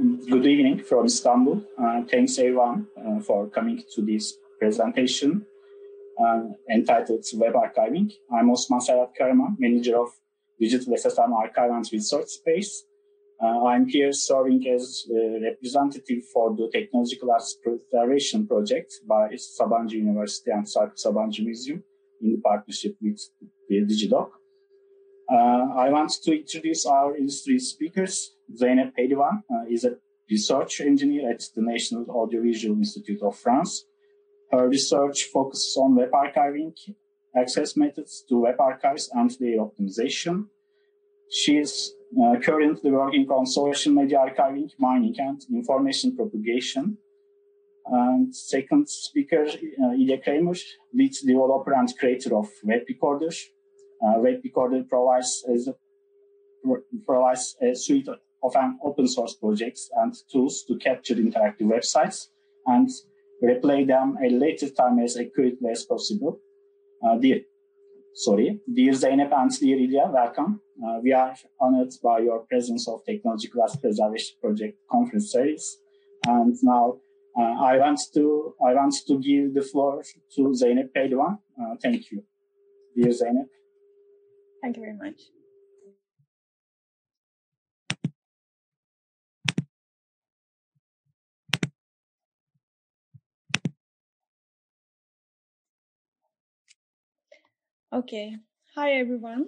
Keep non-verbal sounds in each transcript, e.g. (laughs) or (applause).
good evening from Istanbul. Uh, thanks everyone uh, for coming to this presentation uh, entitled Web Archiving. I'm Osman Serhat Karaman, manager of Digital SSM Archive and Research Space. Uh, I'm here serving as representative for the Technological Arts Preservation Project by Sabancı University and Sabancı Museum in partnership with the DigiDoc. Uh, I want to introduce our industry speakers. Zeynep Pehlivan uh, is a research engineer at the National Audiovisual Institute of France. Her research focuses on web archiving, access methods to web archives, and their optimization. She is uh, currently working on social media archiving, mining, and information propagation. And second speaker, uh, Ilya Kreymer, lead developer and creator of Webrecorder. Uh, Webrecorder provides, as a, provides a suite of an open source projects and tools to capture interactive websites and replay them at a later time as accurately as possible. Uh, dear, sorry, dear Zeynep and dear Ilya, welcome. Uh, we are honored by your presence of Technological Arts Preservation Project conference series. And now uh, I want to I want to give the floor to Zeynep Pehlivan. Uh, thank you, dear Zeynep. Thank you very much. Okay. Hi, everyone.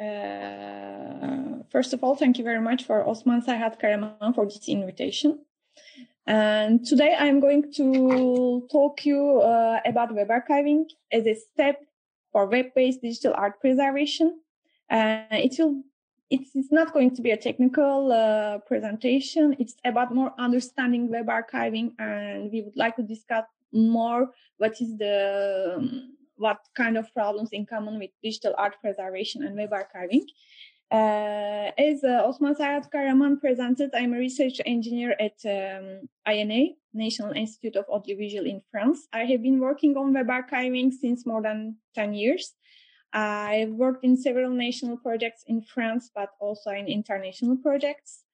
Uh, first of all, thank you very much for Osman Serhat Karaman for this invitation. And today I'm going to talk you uh, about web archiving as a step for web-based digital art preservation. Uh, it will it's not going to be a technical uh, presentation. It's about more understanding web archiving, and we would like to discuss more what is the um, what kind of problems in common with digital art preservation and web archiving. Uh, as uh, Osman Serhat Karaman presented, I'm a research engineer at um, INA, National Institute of Audiovisual in France. I have been working on web archiving since more than 10 years. I've worked in several national projects in France, but also in international projects.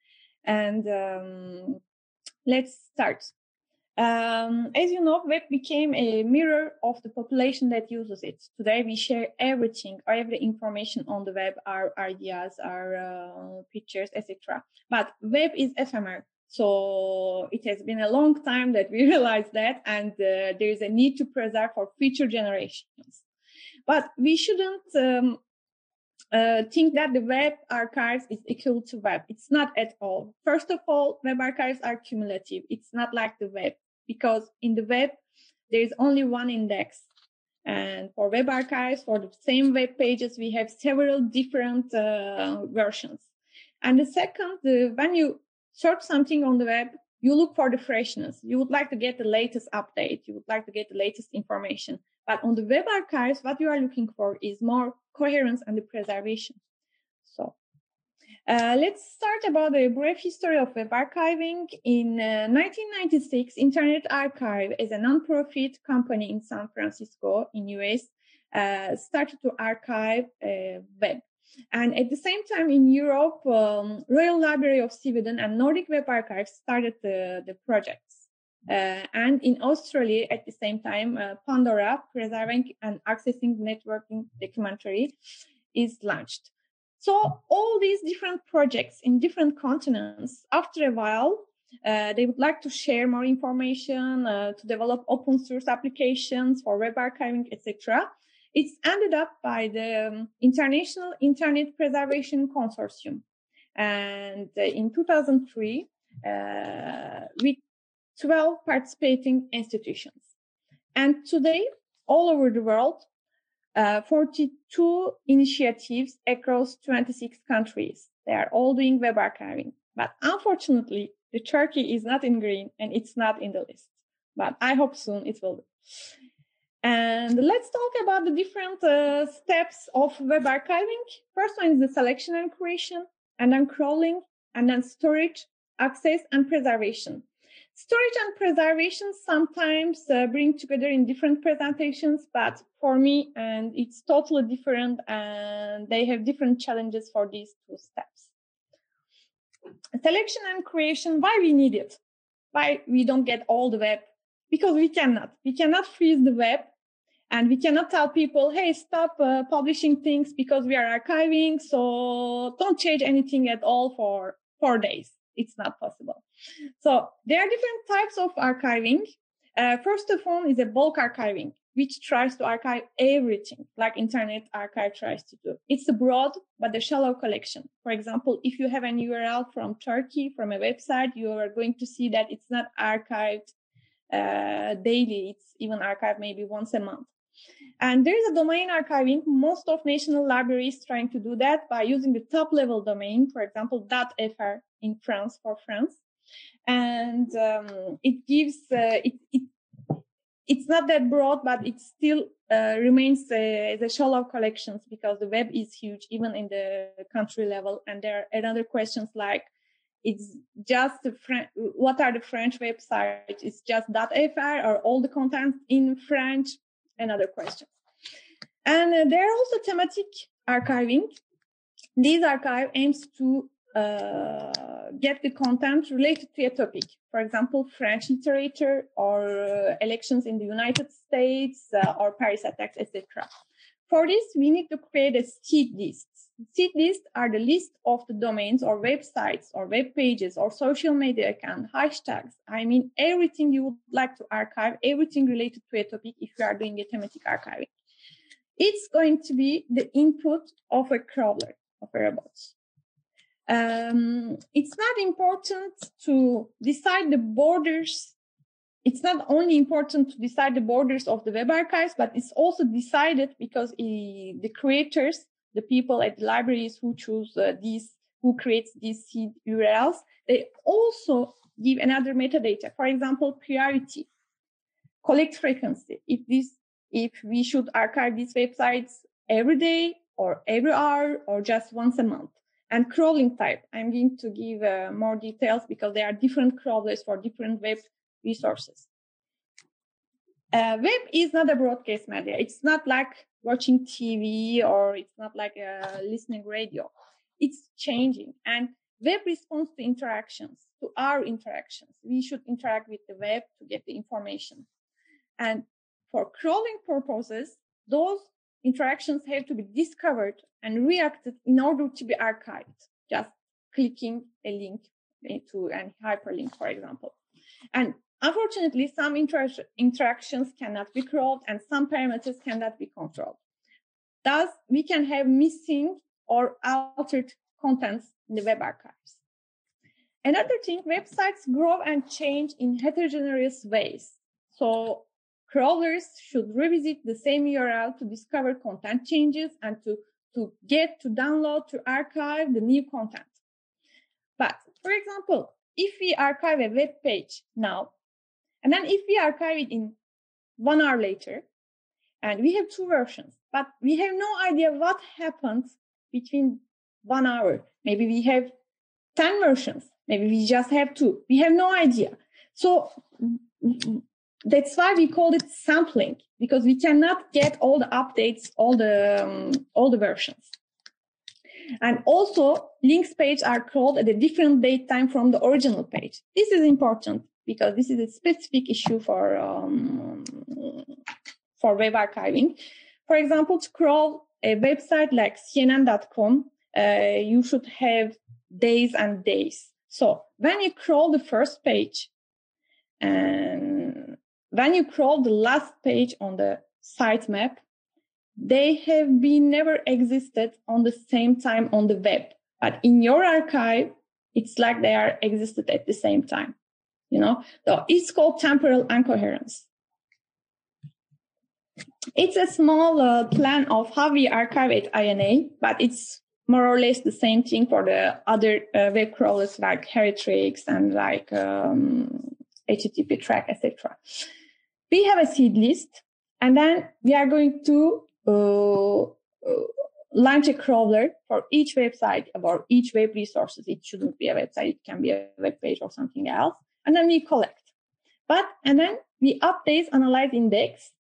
And um, let's start. Um, as you know, web became a mirror of the population that uses it. Today, we share everything, every information on the web, our ideas, our uh, pictures, etc. But web is ephemeral. So it has been a long time that we (laughs) realized that, and uh, there is a need to preserve for future generations. But we shouldn't um, uh, think that the web archives is equal to web. It's not at all. First of all, web archives are cumulative. It's not like the web because in the web, there is only one index. And for web archives, for the same web pages, we have several different uh, versions. And the second, the, when you search something on the web, you look for the freshness. You would like to get the latest update. You would like to get the latest information. But on the web archives, what you are looking for is more coherence and the preservation. So uh, let's start about a brief history of web archiving. In uh, 1996, Internet Archive, as a nonprofit company in San Francisco, in US, uh, started to archive uh, web. And at the same time, in Europe, um, Royal Library of Sweden and Nordic Web Archive started the, the projects. Uh, and in Australia, at the same time, uh, Pandora, Preserving and Accessing Networking Documentary, is launched. So all these different projects in different continents, after a while, uh, they would like to share more information, uh, to develop open source applications for web archiving, etc. It's ended up by the um, International Internet Preservation Consortium. And uh, in 2003, uh, with 12 participating institutions. And today, all over the world, uh, 42 initiatives across 26 countries. They are all doing web archiving. But unfortunately, the Turkey is not in green and it's not in the list. But I hope soon it will be. And let's talk about the different uh, steps of web archiving. First one is the selection and creation, and then crawling, and then storage, access, and preservation. Storage and preservation sometimes uh, bring together in different presentations, but for me, and it's totally different, and they have different challenges for these two steps. selection and creation, why we need it? Why we don't get all the web? Because we cannot. We cannot freeze the web and we cannot tell people, hey, stop uh, publishing things because we are archiving. So don't change anything at all for four days. It's not possible. So there are different types of archiving. Uh, first of all is a bulk archiving, which tries to archive everything like Internet Archive tries to do. It's a broad but a shallow collection. For example, if you have an URL from Turkey, from a website, you are going to see that it's not archived uh, daily. It's even archived maybe once a month. And there is a domain archiving. Most of national libraries trying to do that by using the top level domain, for example, .fr in France for France. And um, it gives, uh, it, it, it's not that broad, but it still uh, remains uh, the shallow collections because the web is huge, even in the country level. And there are other questions like, it's just what are the French websites? It's just .fr or all the content in French another question. And uh, there are also thematic archiving. This archive aims to uh, get the content related to a topic. For example, French literature or uh, elections in the United States uh, or Paris attacks, etc. For this, we need to create a seed list. Seed lists are the list of the domains or websites or web pages or social media account, hashtags. I mean, everything you would like to archive, everything related to a topic if you are doing a thematic archiving. It's going to be the input of a crawler of a robot. Um, it's not important to decide the borders it's not only important to decide the borders of the web archives, but it's also decided because the creators, the people at the libraries who choose uh, these, who creates these seed URLs, they also give another metadata. For example, priority, collect frequency. If this, if we should archive these websites every day or every hour or just once a month. And crawling type, I'm going to give uh, more details because there are different crawlers for different web resources. Uh, web is not a broadcast media. It's not like watching TV or it's not like uh, listening radio. It's changing and web responds to interactions, to our interactions. We should interact with the web to get the information. And for crawling purposes, those interactions have to be discovered and reacted in order to be archived. Just clicking a link to a hyperlink, for example. And Unfortunately, some inter- interactions cannot be crawled and some parameters cannot be controlled. Thus, we can have missing or altered contents in the web archives. Another thing, websites grow and change in heterogeneous ways. So crawlers should revisit the same URL to discover content changes and to, to get to download to archive the new content. But for example, if we archive a web page now, and then if we archive it in one hour later, and we have two versions, but we have no idea what happens between one hour. Maybe we have 10 versions. Maybe we just have two. We have no idea. So that's why we call it sampling because we cannot get all the updates, all the, um, all the versions. And also links page are crawled at a different date time from the original page. This is important because this is a specific issue for um, for web archiving. For example, to crawl a website like CNN.com, uh, you should have days and days. So when you crawl the first page and when you crawl the last page on the sitemap, they have been never existed on the same time on the web. But in your archive, it's like they are existed at the same time you know so it's called temporal incoherence it's a small uh, plan of how we archive at INA, but it's more or less the same thing for the other uh, web crawlers like Heritrix and like um, HTTrack, etc. We have a seed list, and then we are going to uh, uh, launch a crawler for each website or each web resources. It shouldn't be a website; it can be a web page or something else and then we collect. But, and then we update, analyze index,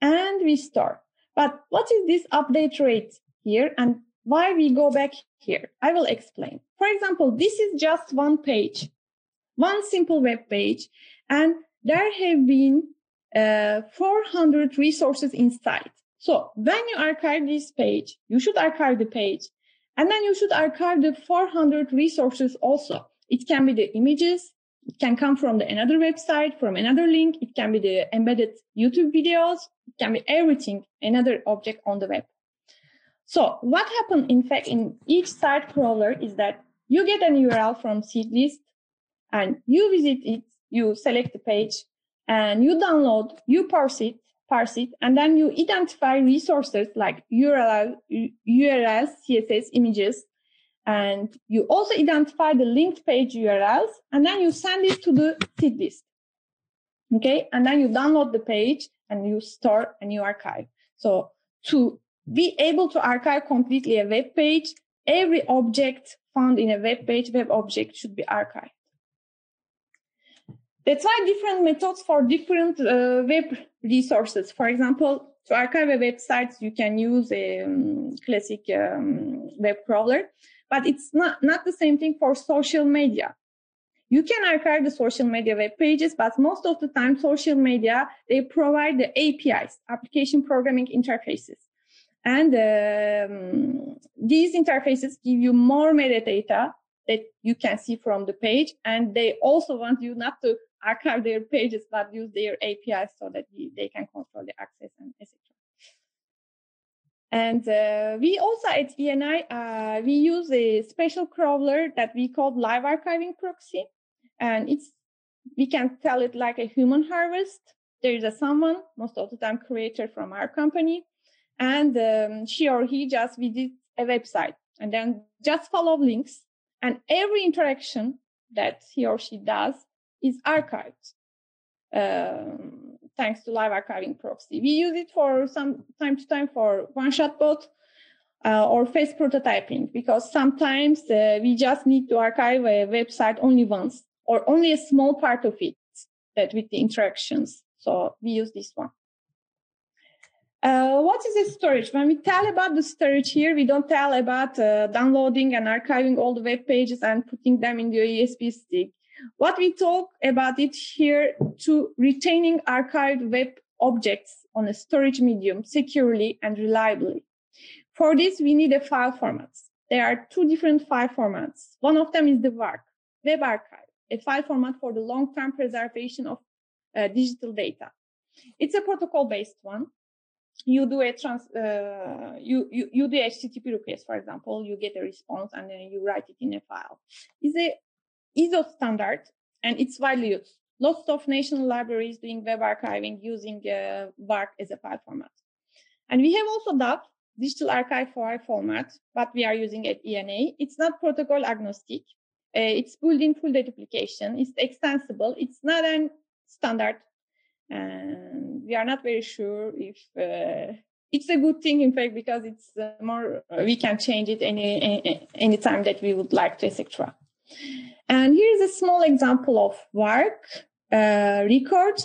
and we store. But what is this update rate here? And why we go back here. I will explain. For example, this is just one page, one simple web page, and there have been uh, 400 resources inside. So when you archive this page, you should archive the page, and then you should archive the 400 resources also. It can be the images, it can come from the another website, from another link. It can be the embedded YouTube videos. It can be everything, another object on the web. So what happened, in fact, in each site crawler is that you get an URL from seed list and you visit it, you select the page and you download, you parse it, parse it, and then you identify resources like URL, URLs, CSS images, and you also identify the linked page URLs, and then you send it to the seed list. Okay, and then you download the page and you store a new archive. So to be able to archive completely a web page, every object found in a web page, web object should be archived. That's why different methods for different uh, web resources. For example, to archive a website, you can use a um, classic um, web crawler, but it's not, not the same thing for social media. You can archive the social media web pages, but most of the time, social media, they provide the APIs, application programming interfaces. And um, these interfaces give you more metadata that you can see from the page. And they also want you not to archive their pages, but use their APIs so that they can control the access and etc. And uh, we also at INA, uh, we use a special crawler that we call live archiving proxy. And it's, we can tell it like a human harvest. There is a someone, most of the time creator from our company, and um, she or he just visits a website and then just follow links. And every interaction that he or she does is archived. Um, thanks to live archiving proxy. We use it for some time to time for one-shot bot uh, or face prototyping because sometimes uh, we just need to archive a website only once or only a small part of it that with the interactions. So we use this one. Uh, what is the storage? When we tell about the storage here, we don't tell about uh, downloading and archiving all the web pages and putting them in the USB stick. What we talk about it here to retaining archived web objects on a storage medium securely and reliably. For this, we need a file format. There are two different file formats. One of them is the WARC, Web Archive, a file format for the long-term preservation of uh, digital data. It's a protocol-based one. You do a trans, uh, you, you, you do HTTP request, for example, you get a response and then you write it in a file. It's a ISO standard and it's widely used. Lots of national libraries doing web archiving using uh, as a file format. And we have also DAF, digital archive file format, but we are using at INA. It's not protocol agnostic. Uh, it's built-in full duplication. It's extensible. It's not a standard. And we are not very sure if uh, it's a good thing, in fact, because it's uh, more, we can change it any, any, any time that we would like to, etc. And here's a small example of WARC uh, record.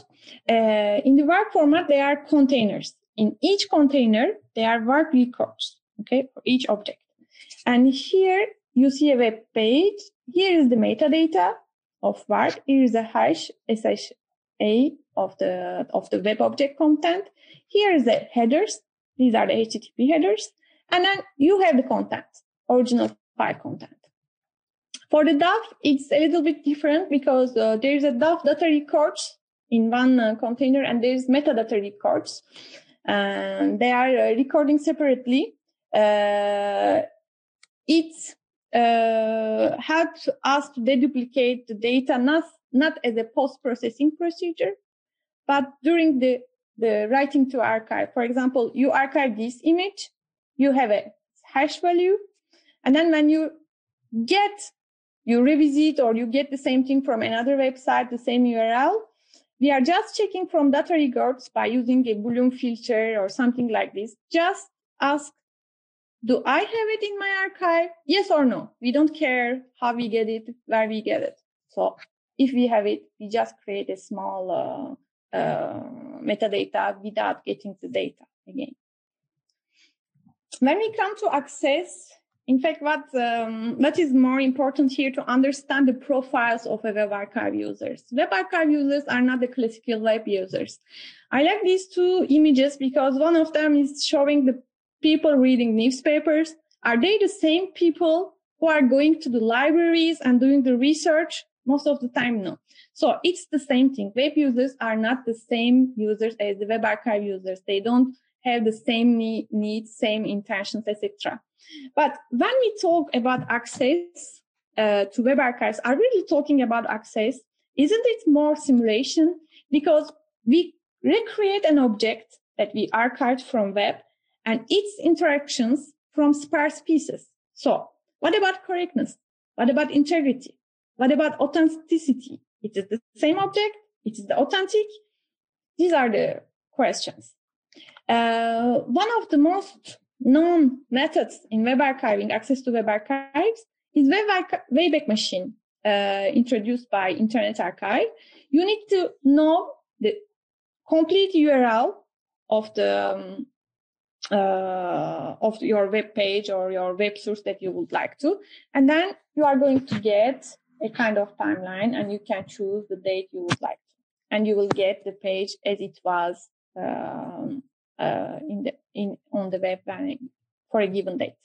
Uh, in the WARC format, there are containers. In each container, there are WARC records, okay, for each object. And here you see a web page. Here is the metadata of WARC. Here is the hash SHA of the, of the web object content. Here is the headers. These are the HTTP headers. And then you have the content, original file content. For the DAF, it's a little bit different because uh, there's a DAF data records in one uh, container and there's metadata records. And they are uh, recording separately. Uh, it uh, helps us to deduplicate the data not, not as a post-processing procedure, but during the, the writing to archive. For example, you archive this image, you have a hash value, and then when you get you revisit or you get the same thing from another website, the same URL. We are just checking from data records by using a Boolean filter or something like this. Just ask, do I have it in my archive? Yes or no? We don't care how we get it, where we get it. So if we have it, we just create a small uh, uh, metadata without getting the data again. when we come to access, in fact, what um, what is more important here to understand the profiles of a web archive users. Web archive users are not the classical web users. I like these two images because one of them is showing the people reading newspapers. Are they the same people who are going to the libraries and doing the research? Most of the time, no. So it's the same thing. Web users are not the same users as the web archive users. They don't have the same need, needs, same intentions, etc. But when we talk about access uh, to web archives, are we really talking about access? Isn't it more simulation? Because we recreate an object that we archived from web and its interactions from sparse pieces. So what about correctness? What about integrity? What about authenticity? It is the same object. It is the authentic. These are the questions. Uh, one of the most known methods in web archiving, access to web archives, is web Wayback Machine, uh, introduced by Internet Archive. You need to know the complete URL of the um, uh, of your web page or your web source that you would like to, and then you are going to get a kind of timeline, and you can choose the date you would like to, and you will get the page as it was um, uh, in the in on the web for a given date.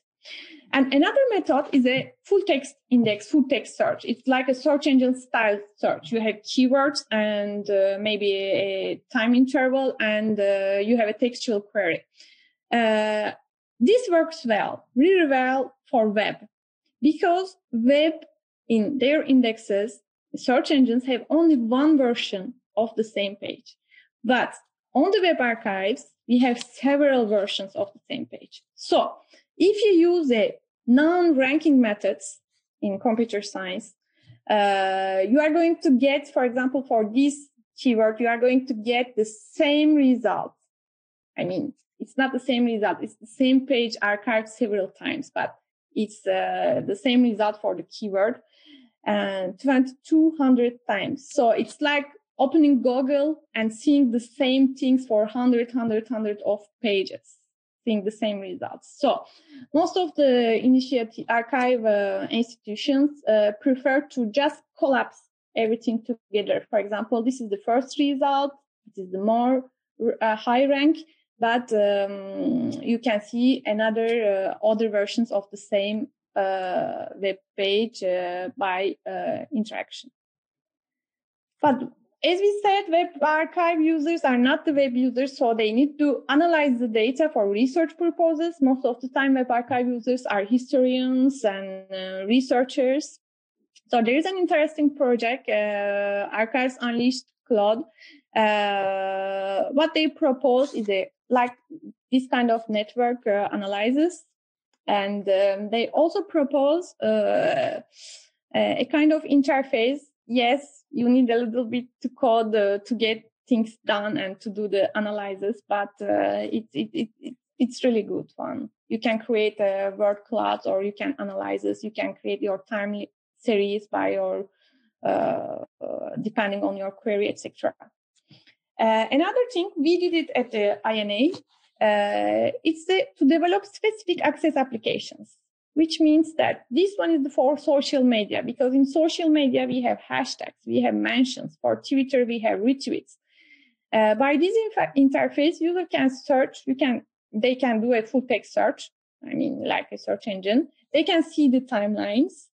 And another method is a full text index, full text search. It's like a search engine style search. You have keywords and uh, maybe a time interval and uh, you have a textual query. Uh, this works well, really well for web because web in their indexes, search engines have only one version of the same page. But on the web archives, we have several versions of the same page. So if you use a non-ranking methods in computer science, uh, you are going to get, for example, for this keyword, you are going to get the same result. I mean, it's not the same result. It's the same page archived several times, but it's uh, the same result for the keyword and 2200 times. So it's like opening Google and seeing the same things for 100, 100, 100 of pages, seeing the same results. So most of the initiative archive uh, institutions uh, prefer to just collapse everything together. For example, this is the first result. It is the more uh, high rank, but um, you can see another uh, other versions of the same uh, web page uh, by interaction. But as we said, web archive users are not the web users, so they need to analyze the data for research purposes. Most of the time, web archive users are historians and uh, researchers. So there is an interesting project, uh, Archives Unleashed Cloud. Uh, what they propose is a like this kind of network uh, analysis, and um, they also propose uh, a kind of interface. Yes, you need a little bit to code uh, to get things done and to do the analysis, but uh, it, it, it, it, it's really good one. You can create a word cloud or you can analyze this. You can create your time series by your, uh, uh depending on your query, etc. Uh, another thing, we did it at the INA. Uh, it's the, to develop specific access applications which means that this one is for social media because in social media we have hashtags, we have mentions. For Twitter we have retweets. Uh, by this interface, user can search. You can they can do a full text search. I mean, like a search engine. They can see the timelines.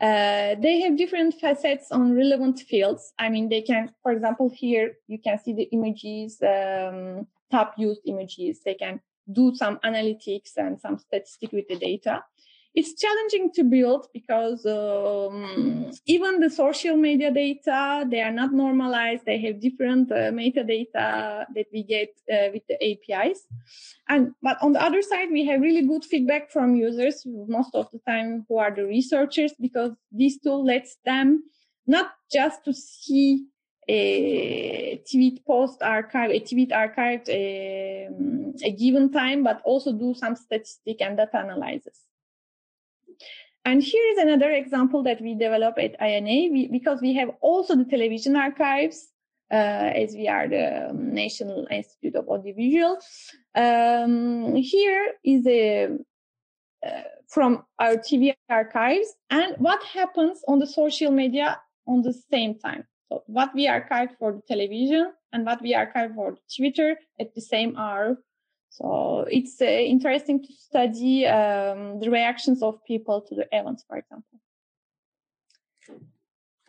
Uh, they have different facets on relevant fields. I mean, they can, for example, here you can see the images, um, top used images. They can do some analytics and some statistic with the data. It's challenging to build because um, even the social media data, they are not normalized. They have different uh, metadata that we get uh, with the APIs. And, but on the other side, we have really good feedback from users most of the time who are the researchers because this tool lets them not just to see a tweet post archive, a tweet archived a, um, a given time, but also do some statistic and data analysis. And here is another example that we develop at INA we, because we have also the television archives. uh, as we are the National Institute of Audiovisual. Um, here is a uh, from our TV archives and what happens on the social media on the same time. What we archive for the television and what we archive for Twitter at the same hour. So it's uh, interesting to study um, the reactions of people to the events, for example.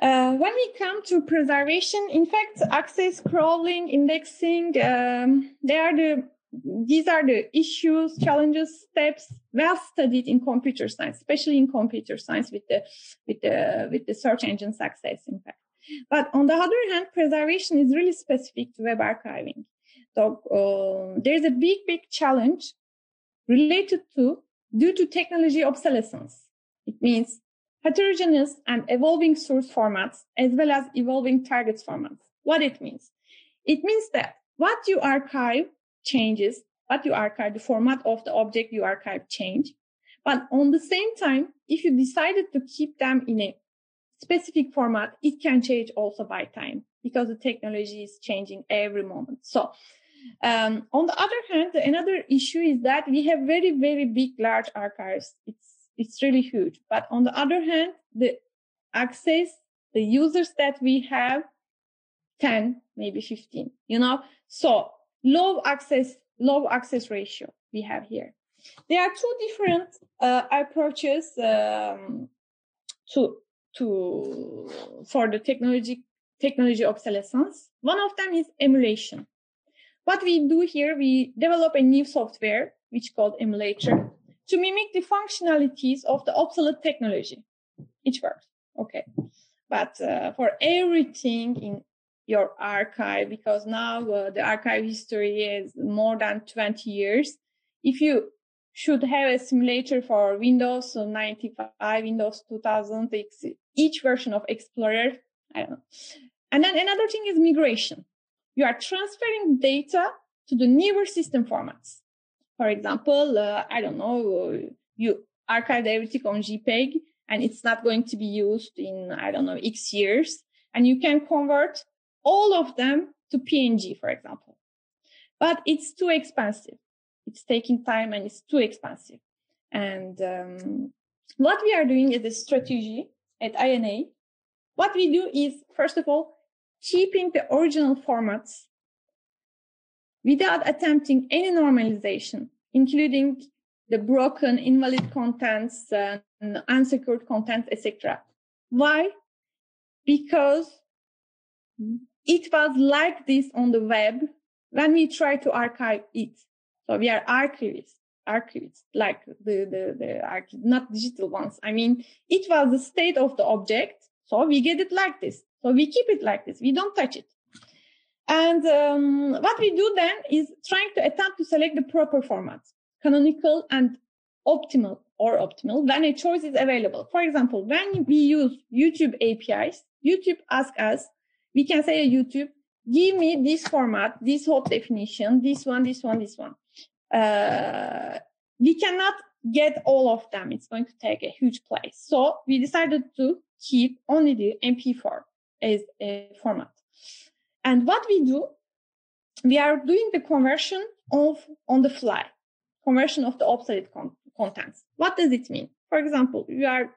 Uh, when we come to preservation, in fact, access, crawling, indexing, um, they are the these are the issues, challenges, steps well studied in computer science, especially in computer science with the with the with the search engine success, in fact. But on the other hand, preservation is really specific to web archiving. So uh, there's a big, big challenge related to due to technology obsolescence. It means heterogeneous and evolving source formats as well as evolving targets formats. What it means? It means that what you archive changes, what you archive, the format of the object you archive change. But on the same time, if you decided to keep them in a specific format, it can change also by time because the technology is changing every moment. So, um, on the other hand, another issue is that we have very, very big, large archives. It's, it's really huge. But on the other hand, the access, the users that we have, 10, maybe 15, you know? So low access, low access ratio we have here. There are two different uh, approaches um, to to for the technology technology obsolescence. One of them is emulation. What we do here, we develop a new software which called emulator to mimic the functionalities of the obsolete technology. It works, okay. But uh, for everything in your archive because now uh, the archive history is more than 20 years. If you should have a simulator for Windows 95, Windows 2000, each version of Explorer, I don't know. And then another thing is migration. You are transferring data to the newer system formats. For example, uh, I don't know, you archived everything on JPEG and it's not going to be used in, I don't know, X years. And you can convert all of them to PNG, for example. But it's too expensive. It's taking time and it's too expensive. And um, what we are doing is a strategy at INA. What we do is, first of all, keeping the original formats without attempting any normalization, including the broken, invalid contents, and unsecured contents, etc. Why? Because it was like this on the web when we try to archive it. So we are archivists, archivists, like the, the, the archive, not digital ones. I mean, it was the state of the object. So we get it like this. So we keep it like this. We don't touch it. And um, what we do then is trying to attempt to select the proper format, canonical and optimal or optimal when a choice is available. For example, when we use YouTube APIs, YouTube asks us we can say YouTube, give me this format, this hot definition, this one, this one, this one. Uh, we cannot get all of them. It's going to take a huge place. So we decided to keep only the MP4 as a format. And what we do, we are doing the conversion of on the fly, conversion of the obsolete con- contents. What does it mean? For example, you are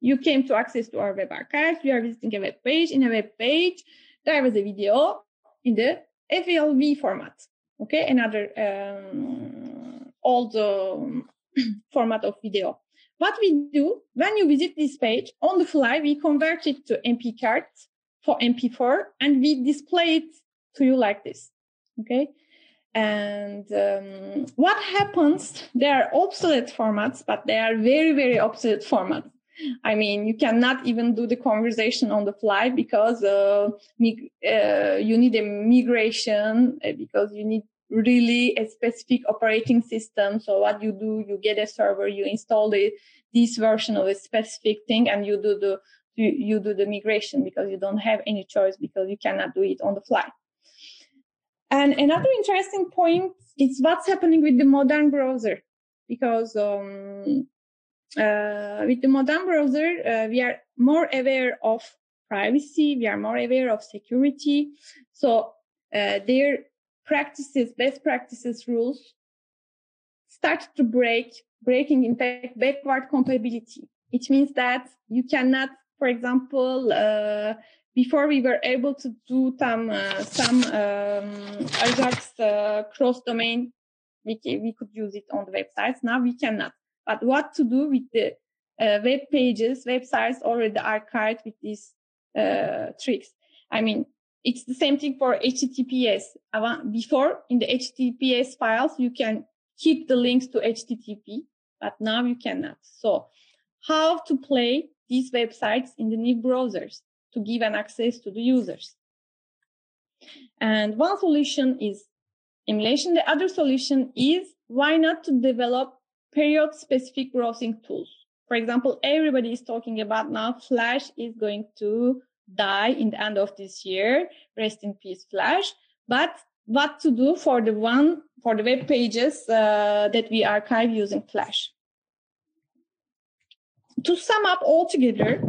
you came to access to our web archive. You are visiting a web page. In a web page, there was a video in the FLV format. Okay, another um, old um, (clears throat) format of video. What we do when you visit this page on the fly, we convert it to MP card for MP4 and we display it to you like this. Okay. And um, what happens? They are obsolete formats, but they are very, very obsolete formats. I mean, you cannot even do the conversation on the fly because uh, mig- uh, you need a migration uh, because you need really a specific operating system. So what you do, you get a server, you install the, this version of a specific thing and you do the, you, you do the migration because you don't have any choice because you cannot do it on the fly. And another interesting point is what's happening with the modern browser because um, with the modern browser, uh, we are more aware of privacy. We are more aware of security. So uh, their practices, best practices rules start to break, breaking in fact backward compatibility. It means that you cannot, for example, uh, before we were able to do some uh, some um, Ajax uh, cross domain, we, we could use it on the websites. Now we cannot. But what to do with the uh, web pages, websites already archived with these uh, tricks? I mean, it's the same thing for HTTPS. Before in the HTTPS files, you can keep the links to HTTP, but now you cannot. So how to play these websites in the new browsers to give an access to the users? And one solution is emulation. The other solution is why not to develop period specific browsing tools. For example, everybody is talking about now Flash is going to die in the end of this year. Rest in peace, Flash. But what to do for the one for the web pages uh, that we archive using Flash. To sum up all together,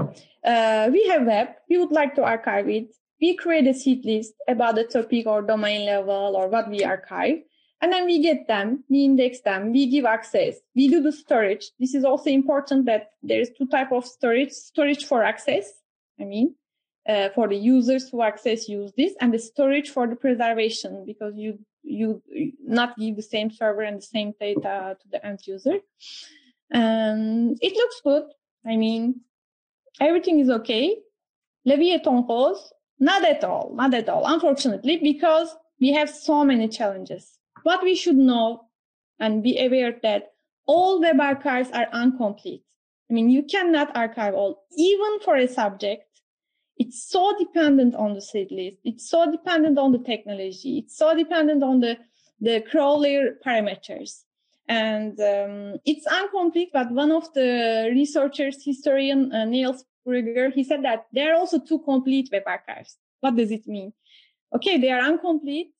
uh, we have web. We would like to archive it. We create a seed list about the topic or domain level or what we archive. And then we get them, we index them, we give access, we do the storage. This is also important that there is two type of storage, storage for access. I mean, uh, for the users who access use this and the storage for the preservation because you you not give the same server and the same data to the end user and it looks good i mean everything is okay en rose not at all not at all unfortunately because we have so many challenges what we should know and be aware that all web archives are incomplete i mean you cannot archive all even for a subject it's so dependent on the seed list. It's so dependent on the technology. It's so dependent on the, the crawler parameters. And um, it's incomplete, but one of the researchers, historian uh, Niels Brugger, he said that there are also two complete web archives. What does it mean? Okay, they are incomplete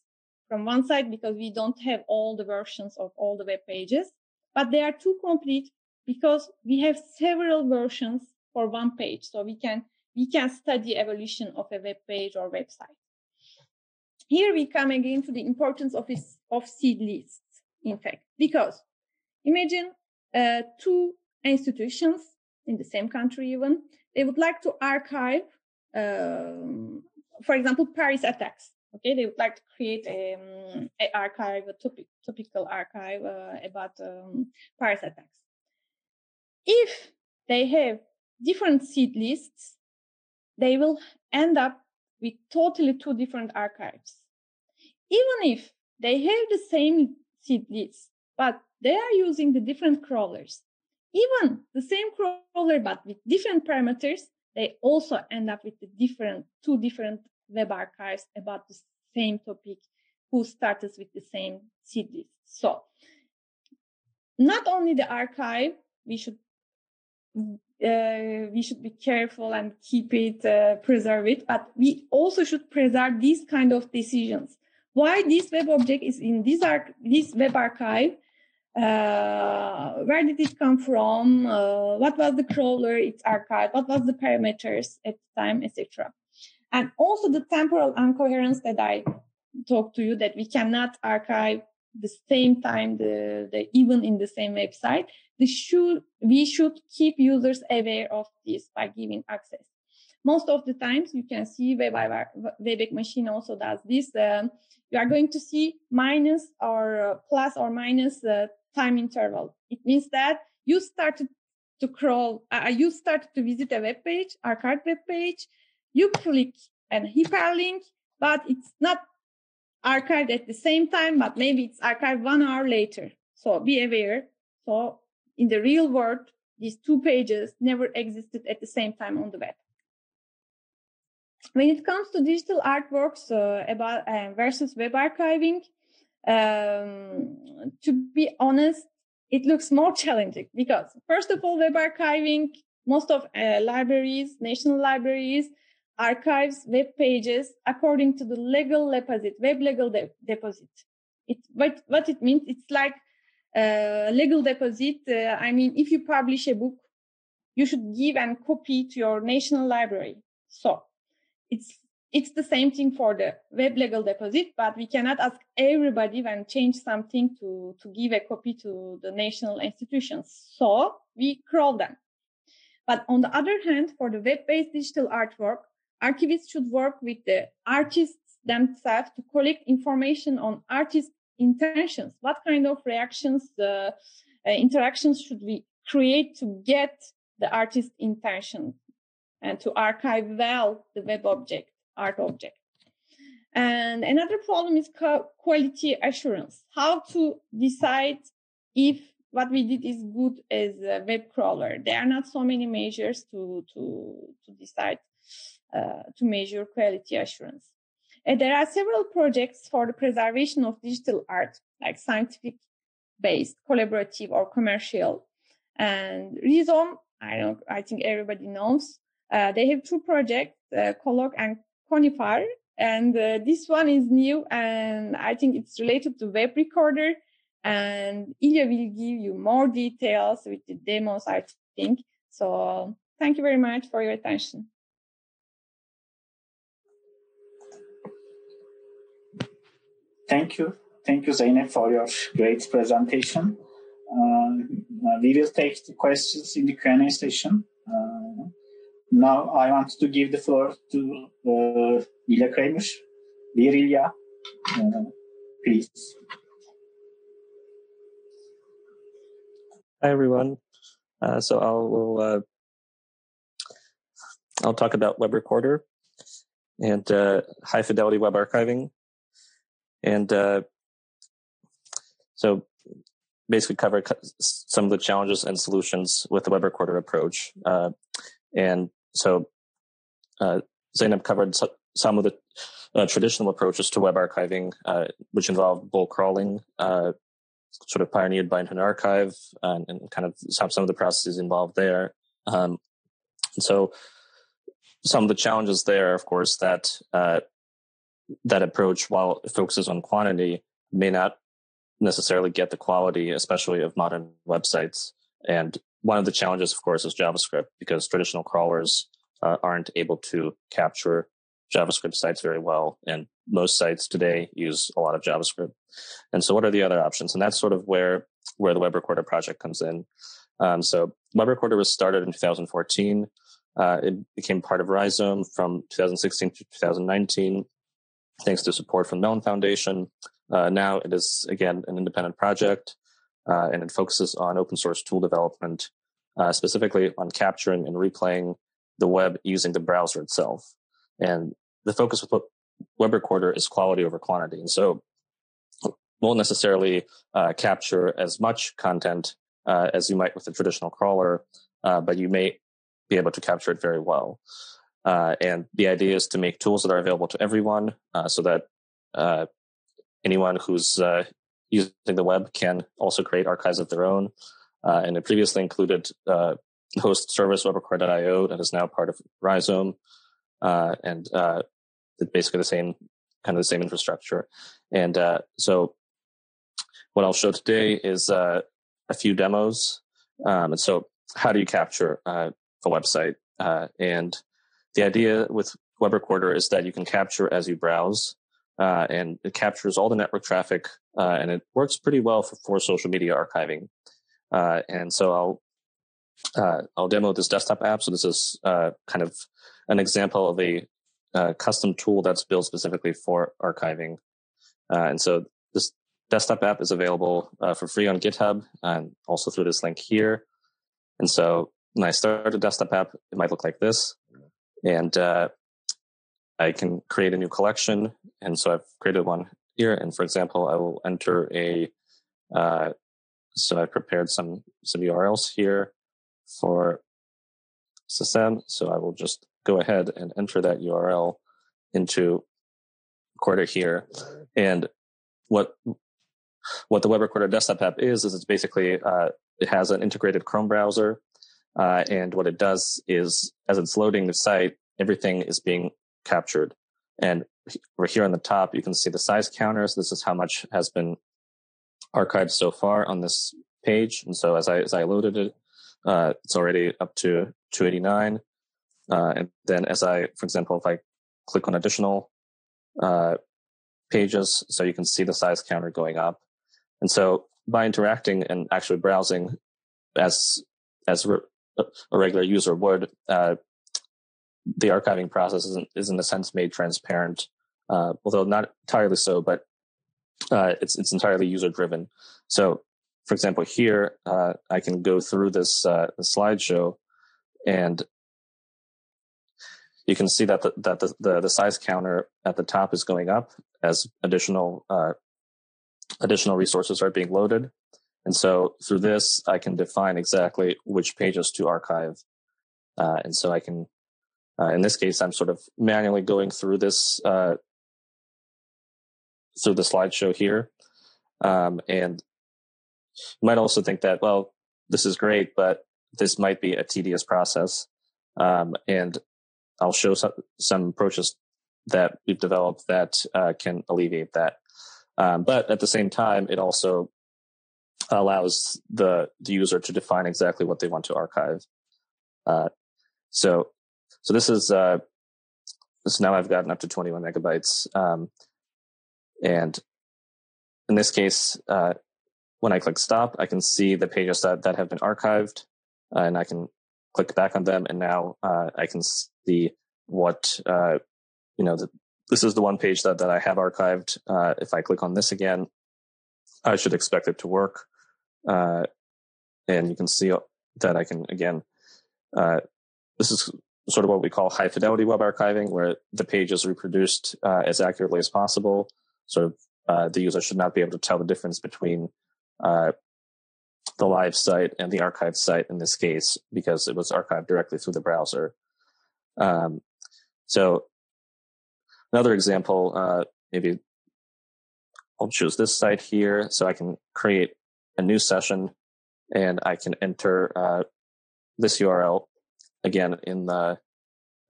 from one side because we don't have all the versions of all the web pages, but they are too complete because we have several versions for one page. So we can we can study evolution of a web page or website. Here we come again to the importance of, this, of seed lists, in fact, because imagine uh, two institutions in the same country even, they would like to archive, um, for example, Paris attacks. Okay, they would like to create a, um, a archive, a topic, topical archive uh, about um, Paris attacks. If they have different seed lists, they will end up with totally two different archives. Even if they have the same seed list, but they are using the different crawlers. Even the same crawler, but with different parameters, they also end up with the different, two different web archives about the same topic who started with the same list. So not only the archive, we should uh, we should be careful and keep it, uh, preserve it, but we also should preserve these kind of decisions. Why this web object is in this, arc, this web archive? Uh, where did it come from? Uh, what was the crawler its archive? What was the parameters at the time, etc. And also the temporal incoherence that I talked to you that we cannot archive the same time the, the even in the same website should, we should keep users aware of this by giving access. Most of the times you can see Web, Wayback Machine also does this. Um, you are going to see minus or uh, plus or minus uh, time interval. It means that you started to crawl, uh, you started to visit a web page, archived web page, you click an hyperlink, but it's not archived at the same time, but maybe it's archived one hour later. So be aware. So in the real world, these two pages never existed at the same time on the web. When it comes to digital artworks uh, about uh, versus web archiving, um, to be honest, it looks more (laughs) challenging because first of all, web archiving, most of uh, libraries, national libraries, archives web pages according to the legal deposit, web legal de- deposit. It, what, what it means, it's like uh, legal deposit. Uh, I mean, if you publish a book, you should give and copy to your national library. So it's it's the same thing for the web legal deposit, but we cannot ask everybody when change something to, to give a copy to the national institutions. So we crawl them. But on the other hand, for the web-based digital artwork, archivists should work with the artists themselves to collect information on artists' intentions. What kind of reactions, the uh, interactions should we create to get the artist's intention and to archive well the web object, art object. And another problem is quality assurance. How to decide if what we did is good as a web crawler. There are not so many measures to to to decide uh, to measure quality assurance. And there are several projects for the preservation of digital art, like scientific based, collaborative, or commercial. And Rhizome, I don't, I think everybody knows, uh, they have two projects, uh, Colloq and Conifer. And uh, this one is new and I think it's related to web recorder. And Ilya will give you more details with the demos, I think. So thank you very much for your attention. Thank you. Thank you, Zeynep, for your great presentation. Uh, we will take the questions in the Q&A session. Uh, now I want to give the floor to uh, Ilya Kreymer. Dear Ilya, uh, please. Hi everyone. Uh, so I'll uh, I'll talk about Web Recorder and uh, high fidelity web archiving, and uh, so basically cover some of the challenges and solutions with the Web Recorder approach. Uh, and so uh, Zeynep covered some of the uh, traditional approaches to web archiving, uh, which involve bulk crawling, uh, sort of pioneered by Internet Archive, and, and, kind of some, some of the processes involved there. Um, so some of the challenges there, of course, that uh, that approach, while it focuses on quantity, may not necessarily get the quality, especially of modern websites. And one of the challenges, of course, is JavaScript because traditional crawlers uh, aren't able to capture JavaScript sites very well. And most sites today use a lot of JavaScript. And so what are the other options? And that's sort of where, where the Web Recorder project comes in. Um, so Web Recorder was started in 2014. Uh, it became part of Rhizome from 2016 to 2019, thanks to support from Mellon Foundation. Uh, now it is again an independent project, uh, and it focuses on open source tool development, uh, specifically on capturing and replaying the web using the browser itself. And the focus with Web Recorder is quality over quantity, and so won't necessarily uh, capture as much content uh, as you might with a traditional crawler, uh, but you may be able to capture it very well. And the idea is to make tools that are available to everyone, so that anyone who's uh, using the web can also create archives of their own. Uh, and it previously included uh, host service webrecorder.io that is now part of Rhizome. Uh, and uh, basically the same kind of the same infrastructure. And uh, so what I'll show today is a few demos. Um, and so how do you capture a website? and the idea with Web Recorder is that you can capture as you browse uh, and it captures all the network traffic, uh, and it works pretty well for, for social media archiving. Uh, and so I'll uh, I'll demo this desktop app. So this is uh, kind of an example of a uh, custom tool that's built specifically for archiving. and so this desktop app is available for free on GitHub and also through this link here. And so when I start a desktop app, it might look like this. And I can create a new collection. And so I've created one here. And for example, I will enter a, uh, so I prepared some, some URLs here for SSM. So I will just go ahead and enter that URL into Recorder here. And what, what the Web Recorder desktop app is, is it's basically, uh, it has an integrated Chrome browser. Uh, and what it does is as it's loading the site, everything is being captured. And over here on the top, you can see the size counters. This is how much has been archived so far on this page. And so as I, as I loaded it, uh, it's already up to 289. Uh, and then as I, for example, if I click on additional uh, pages, so you can see the size counter going up. And so by interacting and actually browsing as as re- (laughs) a regular user would, uh, the archiving process is in, is in a sense made transparent, uh, although not entirely so, but uh, it's it's entirely user driven. So, for example, here uh, I can go through this uh, slideshow, and you can see that the, that the, the, the size counter at the top is going up as additional uh, additional resources are being loaded. And so through this, I can define exactly which pages to archive. Uh, and so I can, uh, in this case, I'm sort of manually going through this, uh, through the slideshow here. Um, and you might also think that, well, this is great, but this might be a tedious process. Um, and I'll show some, some approaches that we've developed that uh, can alleviate that. Um, but at the same time, it also allows the, the user to define exactly what they want to archive. Uh, so, so this is, uh, so now I've gotten up to 21 megabytes. Um, and in this case, uh, when I click stop, I can see the pages that, that have been archived uh, and I can click back on them. And now, uh, I can see what, uh, you know, the, this is the one page that, that I have archived. Uh, if I click on this again, I should expect it to work. Uh, and you can see that I can, again, uh, this is sort of what we call high fidelity web archiving, where the page is reproduced uh, as accurately as possible. Of uh, the user should not be able to tell the difference between uh, the live site and the archived site in this case, because it was archived directly through the browser. Um, so Another example, uh, maybe I'll choose this site here so I can create a new session and I can enter uh, this URL again in the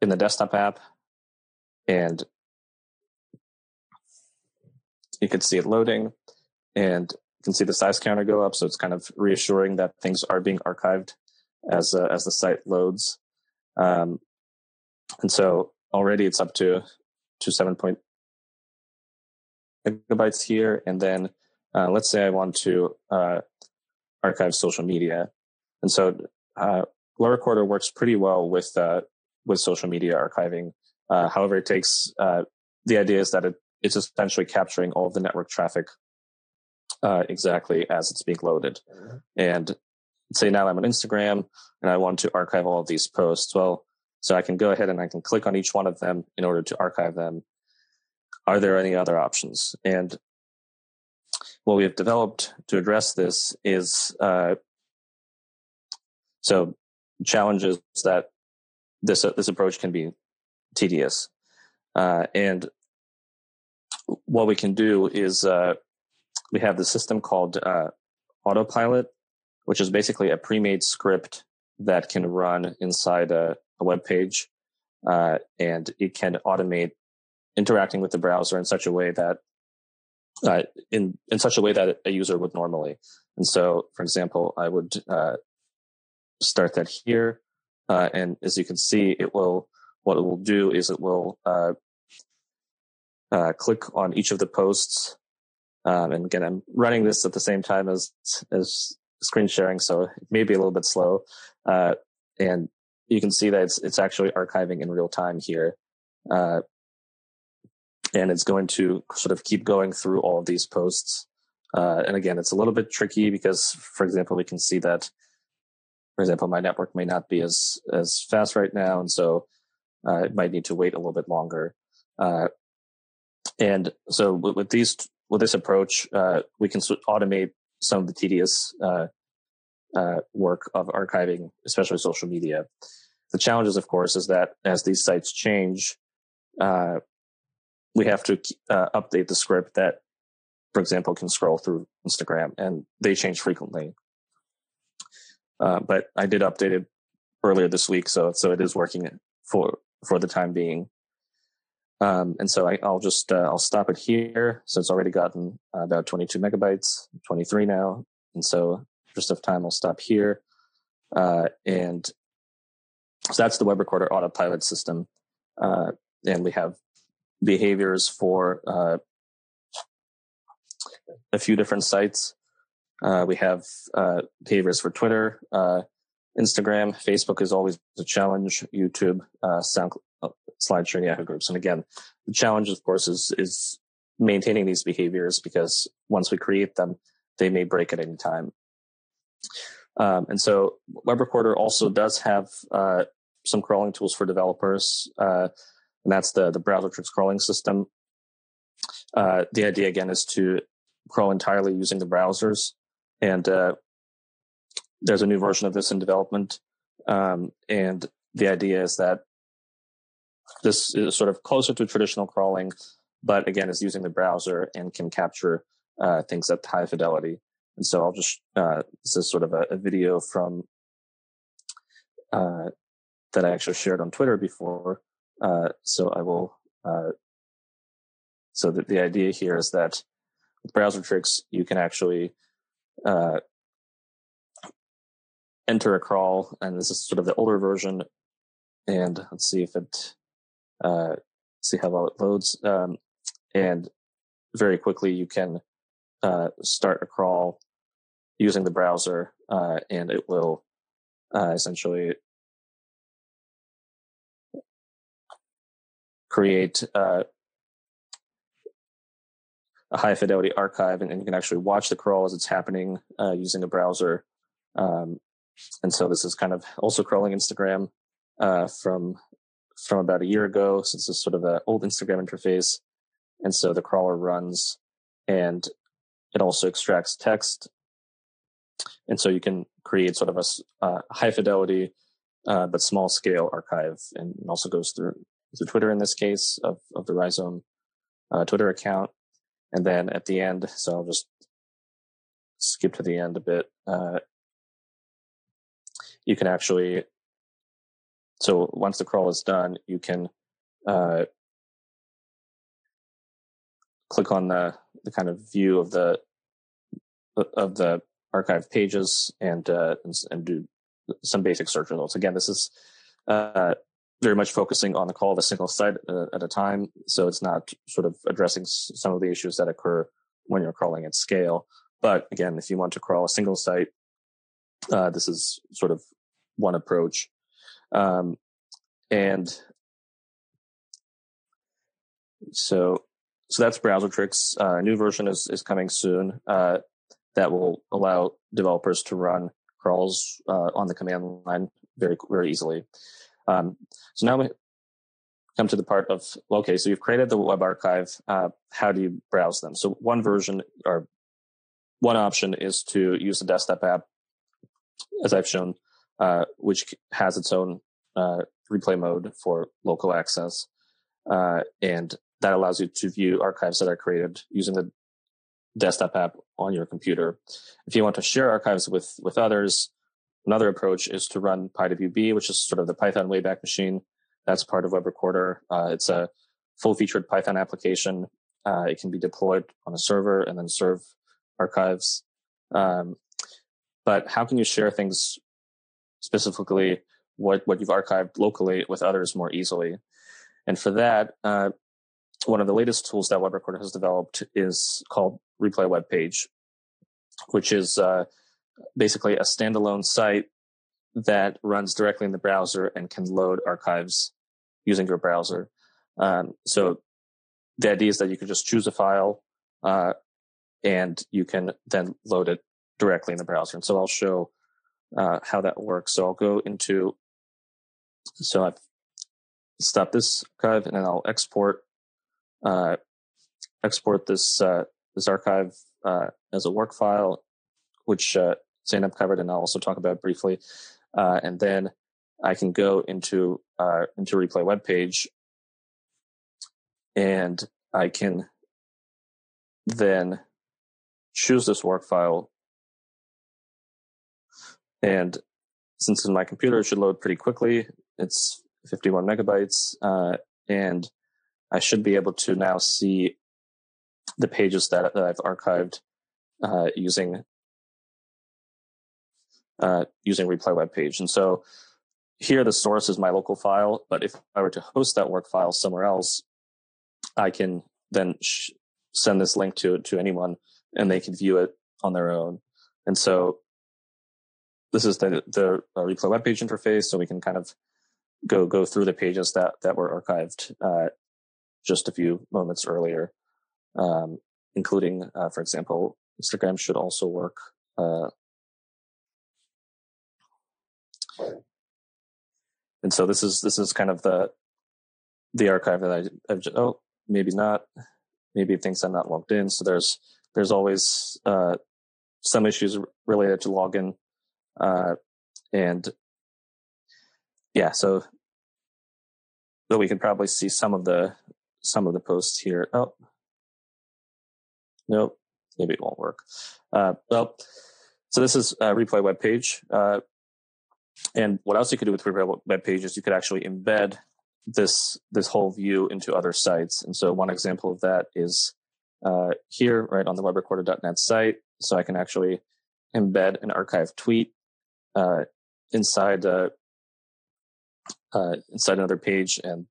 in the desktop app. And you can see it loading and you can see the size counter go up. So it's kind of reassuring that things are being archived as uh, as the site loads. Um, and so already it's up to to 7 point megabytes here. And then uh, let's say I want to uh, archive social media. And so uh, Glow Recorder works pretty well with uh, with social media archiving. Uh, however, it takes uh, the idea is that it, it's essentially capturing all of the network traffic exactly as it's being loaded. And say now I'm on Instagram and I want to archive all of these posts. Well, so I can go ahead and I can click on each one of them in order to archive them. Are there any other options? And what we have developed to address this is uh, so challenges that this uh, this approach can be tedious, uh, and what we can do is uh, we have the system called uh, Autopilot, which is basically a pre-made script that can run inside a, a web page, uh, and it can automate interacting with the browser in such a way that uh, in in such a way that a user would normally. And so, for example, I would uh, start that here, uh, and as you can see, it will what it will do is it will uh, uh, click on each of the posts. Um, and again, I'm running this at the same time as as screen sharing, so it may be a little bit slow. Uh, and you can see that it's it's actually archiving in real time here. And it's going to sort of keep going through all of these posts. Uh, and again, it's a little bit tricky because, for example, we can see that, for example, my network may not be as as fast right now, and so uh, it might need to wait a little bit longer. Uh, and so with, with, these with this approach, uh, we can automate some of the tedious uh, uh, work of archiving, especially social media. The challenges, of course, is that as these sites change, uh, we have to uh, update the script that, for example, can scroll through Instagram, and they change frequently. Uh, but I did update it earlier this week, so so it is working for for the time being. Um, and so I, will just uh, I'll stop it here. So it's already gotten about 22 megabytes, 23 now, and so just of time, I'll stop here. Uh, and so that's the web recorder autopilot system. Uh, and we have behaviors for uh, a few different sites. Uh, we have uh, behaviors for Twitter, uh, Instagram, Facebook is always a challenge, YouTube, uh, Sound, SlideShare, Yahoo groups. And again, the challenge, of course, is is maintaining these behaviors because once we create them, they may break at any time. Um, and so Web Recorder also does have uh, some crawling tools for developers, uh, and that's the the Browsertrix crawling system. Uh, the idea again is to crawl entirely using the browsers, and uh, there's a new version of this in development. Um, and the idea is that this is sort of closer to traditional crawling, but again is using the browser and can capture uh, things at high fidelity. And so I'll just uh, this is sort of a, a video from uh, that I actually shared on Twitter before. Uh, so I will. Uh, so the idea here is that with Browsertrix, you can actually uh, enter a crawl, and this is sort of the older version. And let's see if it uh, see how well it loads. Um, and very quickly you can uh, start a crawl using the browser, and it will essentially create uh, a high fidelity archive, and, and, you can actually watch the crawl as it's happening uh, using a browser. Um, and so this is kind of also crawling Instagram uh, from from about a year ago, since it's sort of an old Instagram interface. And so the crawler runs, and it also extracts text and so you can create sort of a uh, high fidelity uh, but small scale archive, and also goes through through Twitter in this case of of the Rhizome uh, Twitter account, and then at the end, so I'll just skip to the end a bit. Uh, you can actually, so once the crawl is done, you can uh, click on the the kind of view of the of the archive pages and, uh, and, and do some basic search results. Again, this is uh, very much focusing on the call of a single site uh, at a time, so it's not sort of addressing s- some of the issues that occur when you're crawling at scale. But again, if you want to crawl a single site, uh, this is sort of one approach. Um, and so, so that's Browsertrix. Uh, a new version is is coming soon. Uh, that will allow developers to run crawls uh, on the command line very very easily. Um, so now we come to the part of okay, so you've created the web archive. Uh, how do you browse them? So one version or one option is to use the desktop app, as I've shown, uh, which has its own uh, replay mode for local access, uh, and that allows you to view archives that are created using the desktop app on your computer. If you want to share archives with, with others, another approach is to run PyWB, which is sort of the Python Wayback Machine. That's part of Web Recorder. Uh, it's a full featured Python application. Uh, it can be deployed on a server and then serve archives. Um, but how can you share things specifically what, what you've archived locally with others more easily? And for that, uh, one of the latest tools that Web Recorder has developed is called Replay Web Page, which is uh, basically a standalone site that runs directly in the browser and can load archives using your browser. Um, so the idea is that you can just choose a file uh, and you can then load it directly in the browser. And so I'll show uh, how that works. So I'll go into, so I've stopped this archive and then I'll export uh, export this uh, this archive uh, as a WARC file, which uh, Zeynep covered, and I'll also talk about briefly. Uh, and then I can go into uh, into replay web page, and I can then choose this WARC file. And since in my computer it should load pretty quickly, it's 51 megabytes, uh, and I should be able to now see the pages that, that I've archived uh, using uh, using replay web page. And so here the source is my local file, but if I were to host that WARC file somewhere else, I can then sh- send this link to to anyone and they can view it on their own. And so this is the the uh, replay web page interface, so we can kind of go go through the pages that that were archived uh, just a few moments earlier, um, including, uh, for example, Instagram should also work. Uh, and so this is this is kind of the the archive that I, I've just, oh maybe not maybe it thinks I'm not logged in. So there's there's always uh, some issues related to login, uh, and yeah, so though we can probably see some of the some of the posts here. Oh, nope, maybe it won't work. Uh, well, so this is a replay web page. Uh, and what else you could do with replay web pages, you could actually embed this this whole view into other sites. And so one example of that is uh, here, right on the webrecorder.net site. So I can actually embed an archive tweet uh, inside uh, uh, inside another page, and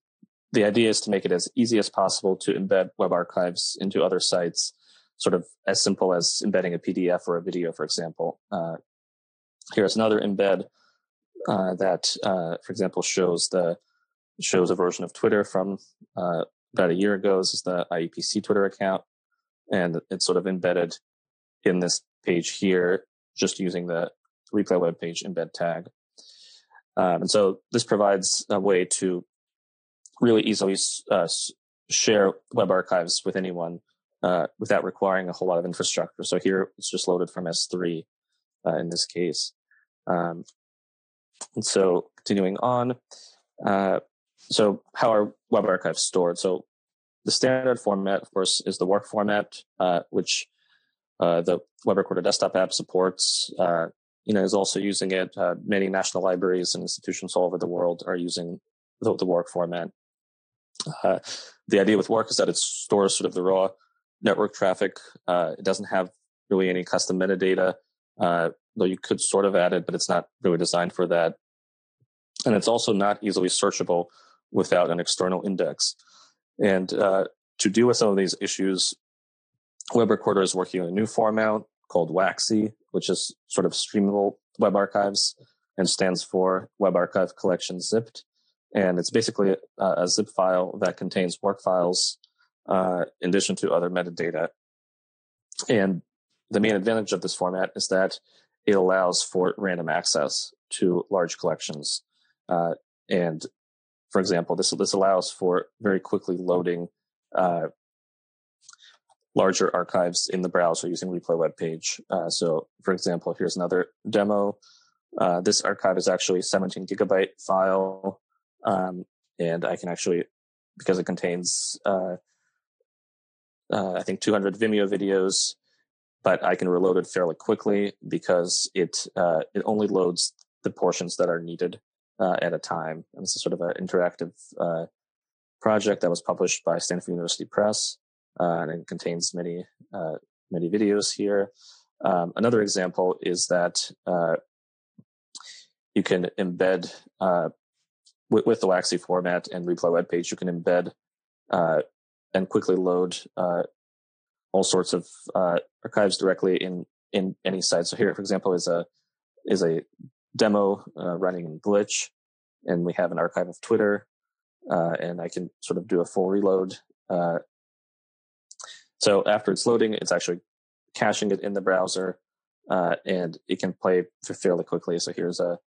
the idea is to make it as easy as possible to embed web archives into other sites, sort of as simple as embedding a PDF or a video, for example. Uh, here's another embed uh, that, uh, for example, shows the shows a version of Twitter from uh, about a year ago. This is the IIPC Twitter account, and it's sort of embedded in this page here, just using the replay web page embed tag. Um, and so this provides a way to really easily uh, share web archives with anyone uh, without requiring a whole lot of infrastructure. So here it's just loaded from S3 uh, in this case. Um, and so continuing on, uh, so how are web archives stored? So the standard format, of course, is the WARC format, uh, which uh, the Web Recorder desktop app supports. Uh, you know, is also using it. Uh, many national libraries and institutions all over the world are using the, the WARC format. Uh, the idea with WARC is that it stores sort of the raw network traffic. It doesn't have really any custom metadata, though you could sort of add it, but it's not really designed for that. And it's also not easily searchable without an external index. And uh, to deal with some of these issues, Web Recorder is working on a new format called WACZ, which is sort of streamable web archives and stands for Web Archive Collection Zipped. And it's basically a, a zip file that contains WARC files uh, in addition to other metadata. And the main advantage of this format is that it allows for random access to large collections. Uh, and for example, this this allows for very quickly loading uh, larger archives in the browser using replay web page. Uh, so, for example, here's another demo. Uh, this archive is actually a 17 gigabyte file, um, and I can actually, because it contains, uh, uh, I think 200 Vimeo videos, but I can reload it fairly quickly because it uh, it only loads the portions that are needed uh, at a time. And this is sort of an interactive uh, project that was published by Stanford University Press, uh, and it contains many uh, many videos here. Um, another example is that uh, you can embed with, with, the WACZ format and replay web page. You can embed and quickly load all sorts of archives directly in in any site. So here, for example, is a is a demo uh, running in Glitch, and we have an archive of Twitter, uh, and I can sort of do a full reload. Uh, so after it's loading, it's actually caching it in the browser, uh, and it can play fairly quickly. So here's a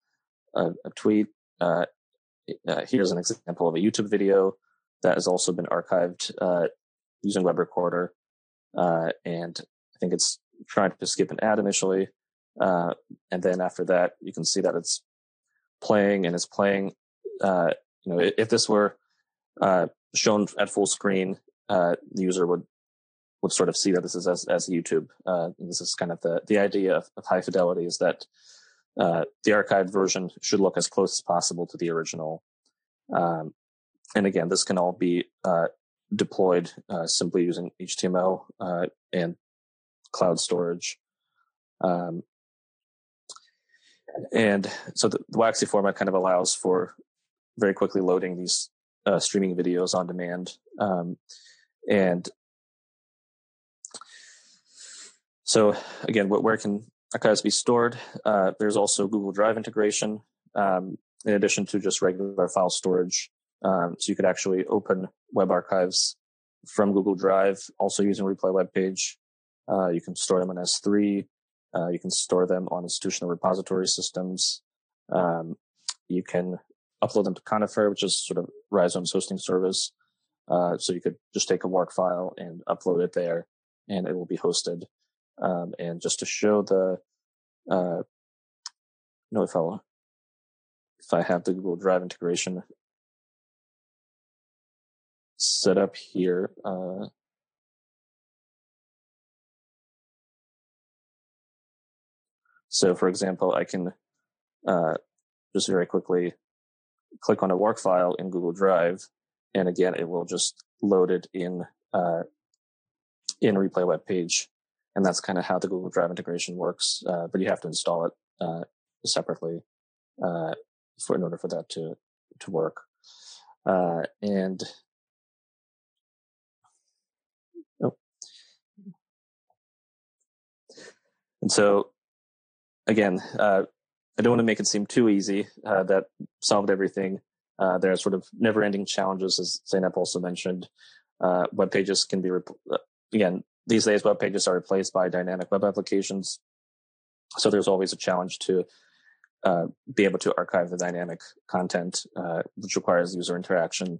a, a tweet. Uh, uh, here's an example of a YouTube video that has also been archived using Web Recorder, and I think it's trying to skip an ad initially. Uh, and then after that, you can see that it's playing and it's playing. Uh, you know, if this were uh, shown at full screen, uh, the user would would sort of see that this is as, as YouTube. Uh, this is kind of the the idea of, of high fidelity is that uh, the archived version should look as close as possible to the original. Um, and again, this can all be deployed simply using HTML and cloud storage. Um, and so the, the WACZ format kind of allows for very quickly loading these uh, streaming videos on demand. Um, and so again, where can archives be stored? Uh, there's also Google Drive integration, um, in addition to just regular file storage. Um, so you could actually open web archives from Google Drive, also using Replay Web Page. Uh, you can store them on S3. Uh, you can store them on institutional repository systems. Um, you can upload them to Conifer, which is sort of Rhizome's hosting service. Uh, so you could just take a WARC file and upload it there, and it will be hosted. Um, and just to show the, uh, know if I if I have the Google Drive integration set up here. Uh, so, for example, I can uh, just very quickly click on a WARC file in Google Drive, and again, it will just load it in uh, in Replay Web Page, and that's kind of how the Google Drive integration works. Uh, but you have to install it uh, separately uh, for in order for that to to work. Uh, and and so again, uh, I don't want to make it seem too easy uh, that solved everything. Uh, there are sort of never-ending challenges, as Zeynep also mentioned. Uh, web pages can be rep- uh, again these days. Web pages are replaced by dynamic web applications, so there's always a challenge to uh, be able to archive the dynamic content, uh, which requires user interaction.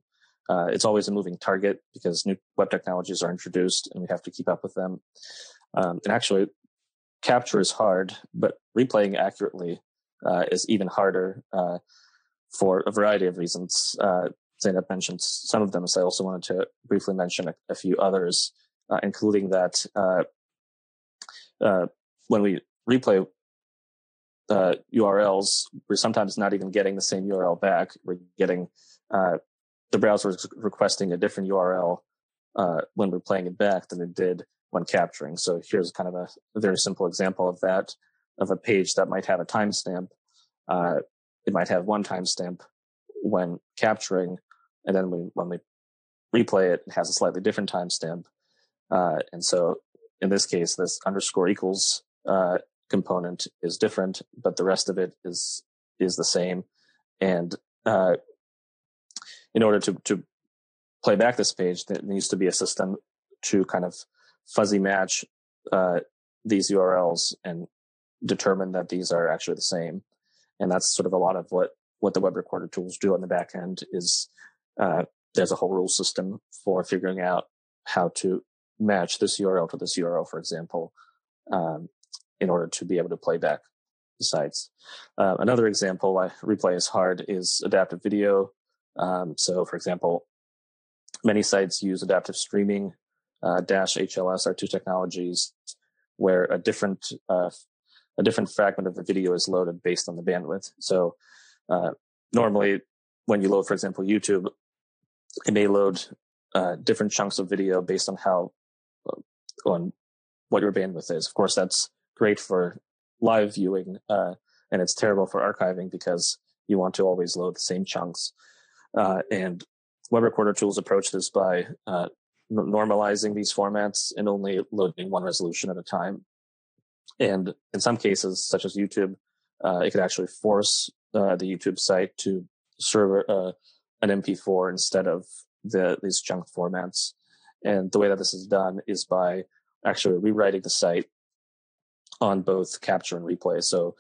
it's always a moving target because new web technologies are introduced, and we have to keep up with them. Um, and actually, capture is hard, but replaying accurately uh, is even harder uh, for a variety of reasons. Uh, Zeynep mentioned some of them, so I also wanted to briefly mention a, a few others, uh, including that uh, uh, when we replay uh, URLs, we're sometimes not even getting the same URL back. We're getting the browser is requesting a different URL when we're playing it back than it did when capturing. So here's kind of a, very simple example of that, of a page that might have a timestamp. Uh, it might have one timestamp when capturing, and then we, when we replay it, it has a slightly different timestamp. Uh, and so in this case, this underscore equals uh, component is different, but the rest of it is is the same. And uh, in order to to play back this page, there needs to be a system to kind of fuzzy match uh, these URLs and determine that these are actually the same. And that's sort of a lot of what what the web recorder tools do on the back end is uh, there's a whole rule system for figuring out how to match this URL to this URL, for example, um, in order to be able to play back the sites. Uh, another example why replay is hard is adaptive video. Um, so, for example, many sites use adaptive streaming uh, dash HLS are two technologies where a different uh, a different fragment of the video is loaded based on the bandwidth. So uh, normally, when you load, for example, YouTube, it may load uh, different chunks of video based on how uh, on what your bandwidth is. Of course, that's great for live viewing, uh, and it's terrible for archiving because you want to always load the same chunks. and web recorder tools approach this by normalizing these formats and only loading one resolution at a time. And in some cases, such as YouTube, uh, it could actually force uh, the YouTube site to serve uh, an MP4 instead of the these chunk formats. And the way that this is done is by actually rewriting the site on both capture and replay. So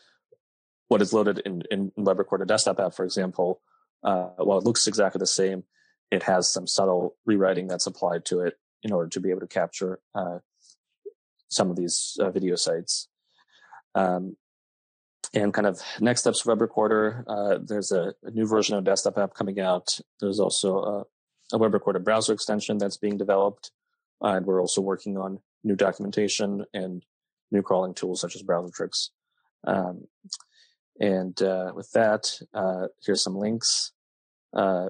what is loaded in, in Web Recorder desktop app, for example, uh, while it looks exactly the same, it has some subtle rewriting that's applied to it in order to be able to capture uh, some of these uh, video sites. Um, and kind of next steps web recorder, uh, there's a, a, new version of desktop app coming out. There's also a, a web recorder browser extension that's being developed. and we're also working on new documentation and new crawling tools such as Browsertrix. Um, and uh, with that, uh, here's some links. Uh,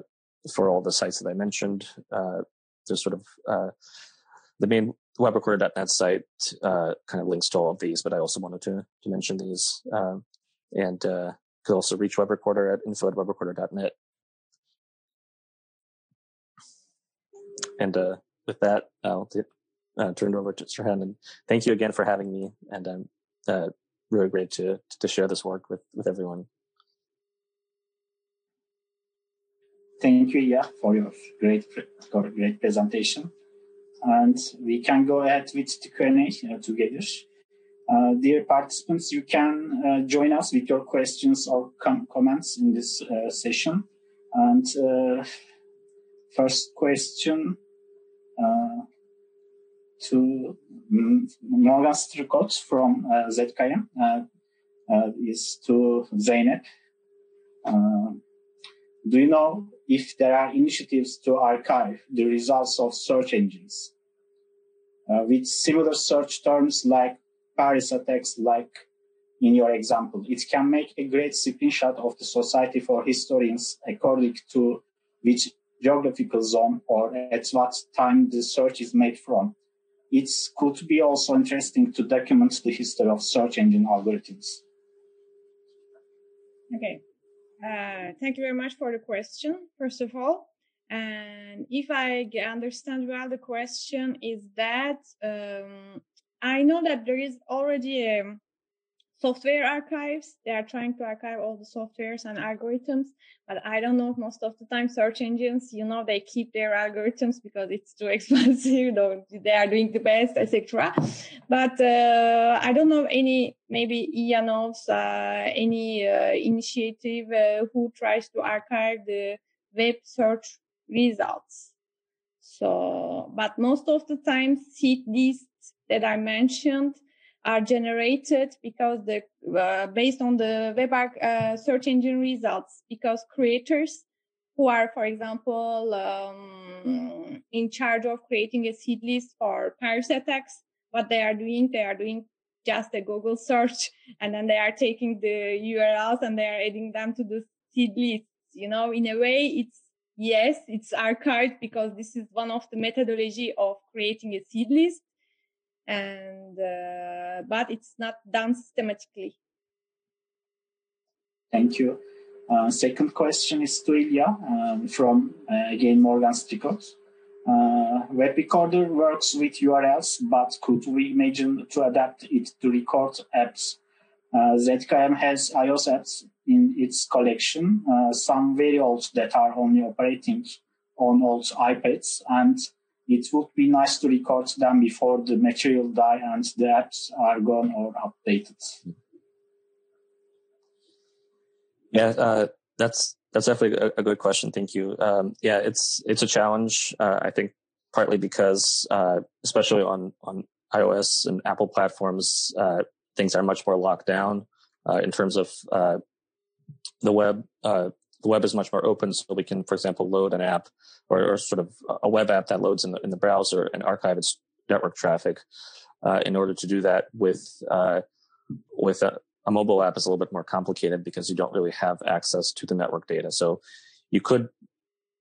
for all the sites that I mentioned. Uh, there's sort of uh, the main webrecorder.net site uh, kind of links to all of these, but I also wanted to, to mention these. Um, and uh, could also reach Web Recorder at info at webrecorder.net. And uh, with that, I'll t- uh, turn it over to Sirhan. And thank you again for having me. And I'm really great to to share this work with with everyone. Thank you, yeah, for your great for great presentation. And we can go ahead with the Q&A uh, together. Uh, dear participants, you can uh, join us with your questions or com- comments in this uh, session. And uh, first question uh, to Morgan Stricot from ZKM is to Zeynep. Do you know if there are initiatives to archive the results of search engines uh, with similar search terms like Paris attacks like in your example. It can make a great screenshot of the Society for Historians according to which geographical zone or at what time the search is made from. It could be also interesting to document the history of search engine algorithms. Okay. Uh, thank you very much for the question, first of all. And if I understand well, the question is that um, I know that there is already a software archives. They are trying to archive all the softwares and algorithms, but I don't know most of the time search engines, you know, they keep their algorithms because it's too (laughs) expensive. they are doing the best, etc. But uh, I don't know any, maybe Ilya knows uh, any uh, initiative uh, who tries to archive the web search results. So, but most of the time, lists that I mentioned are generated because the uh, based on the web uh, search engine results. Because creators who are for example um, in charge of creating a seed list for Paris attacks what they are doing they are doing just a google search (laughs) and then they are taking the urls and they are adding them to the seed list you know? In a way it's yes it's archived because this is one of the methodology of creating a seed list and uh, but it's not done systematically. Thank you. Uh, second question is to Ilya um, from uh, again Morgan Stricot. Uh, web recorder works with URLs, but could we imagine to adapt it to record apps? Uh, ZKM has iOS apps in its collection, uh, some very old that are only operating on old iPads, and it would be nice to record them before the material die and the apps are gone or updated. Yeah, uh, that's that's definitely a, a, good question. Thank you. Um, yeah, it's it's a challenge. Uh, I think partly because, uh, especially on on iOS and Apple platforms, uh, things are much more locked down uh, in terms of uh, the web the web is much more open, so we can, for example, load an app or, or sort of a web app that loads in the, in the browser and archive its network traffic. Uh, in order to do that with uh, with a, a, mobile app is a little bit more complicated because you don't really have access to the network data. So you could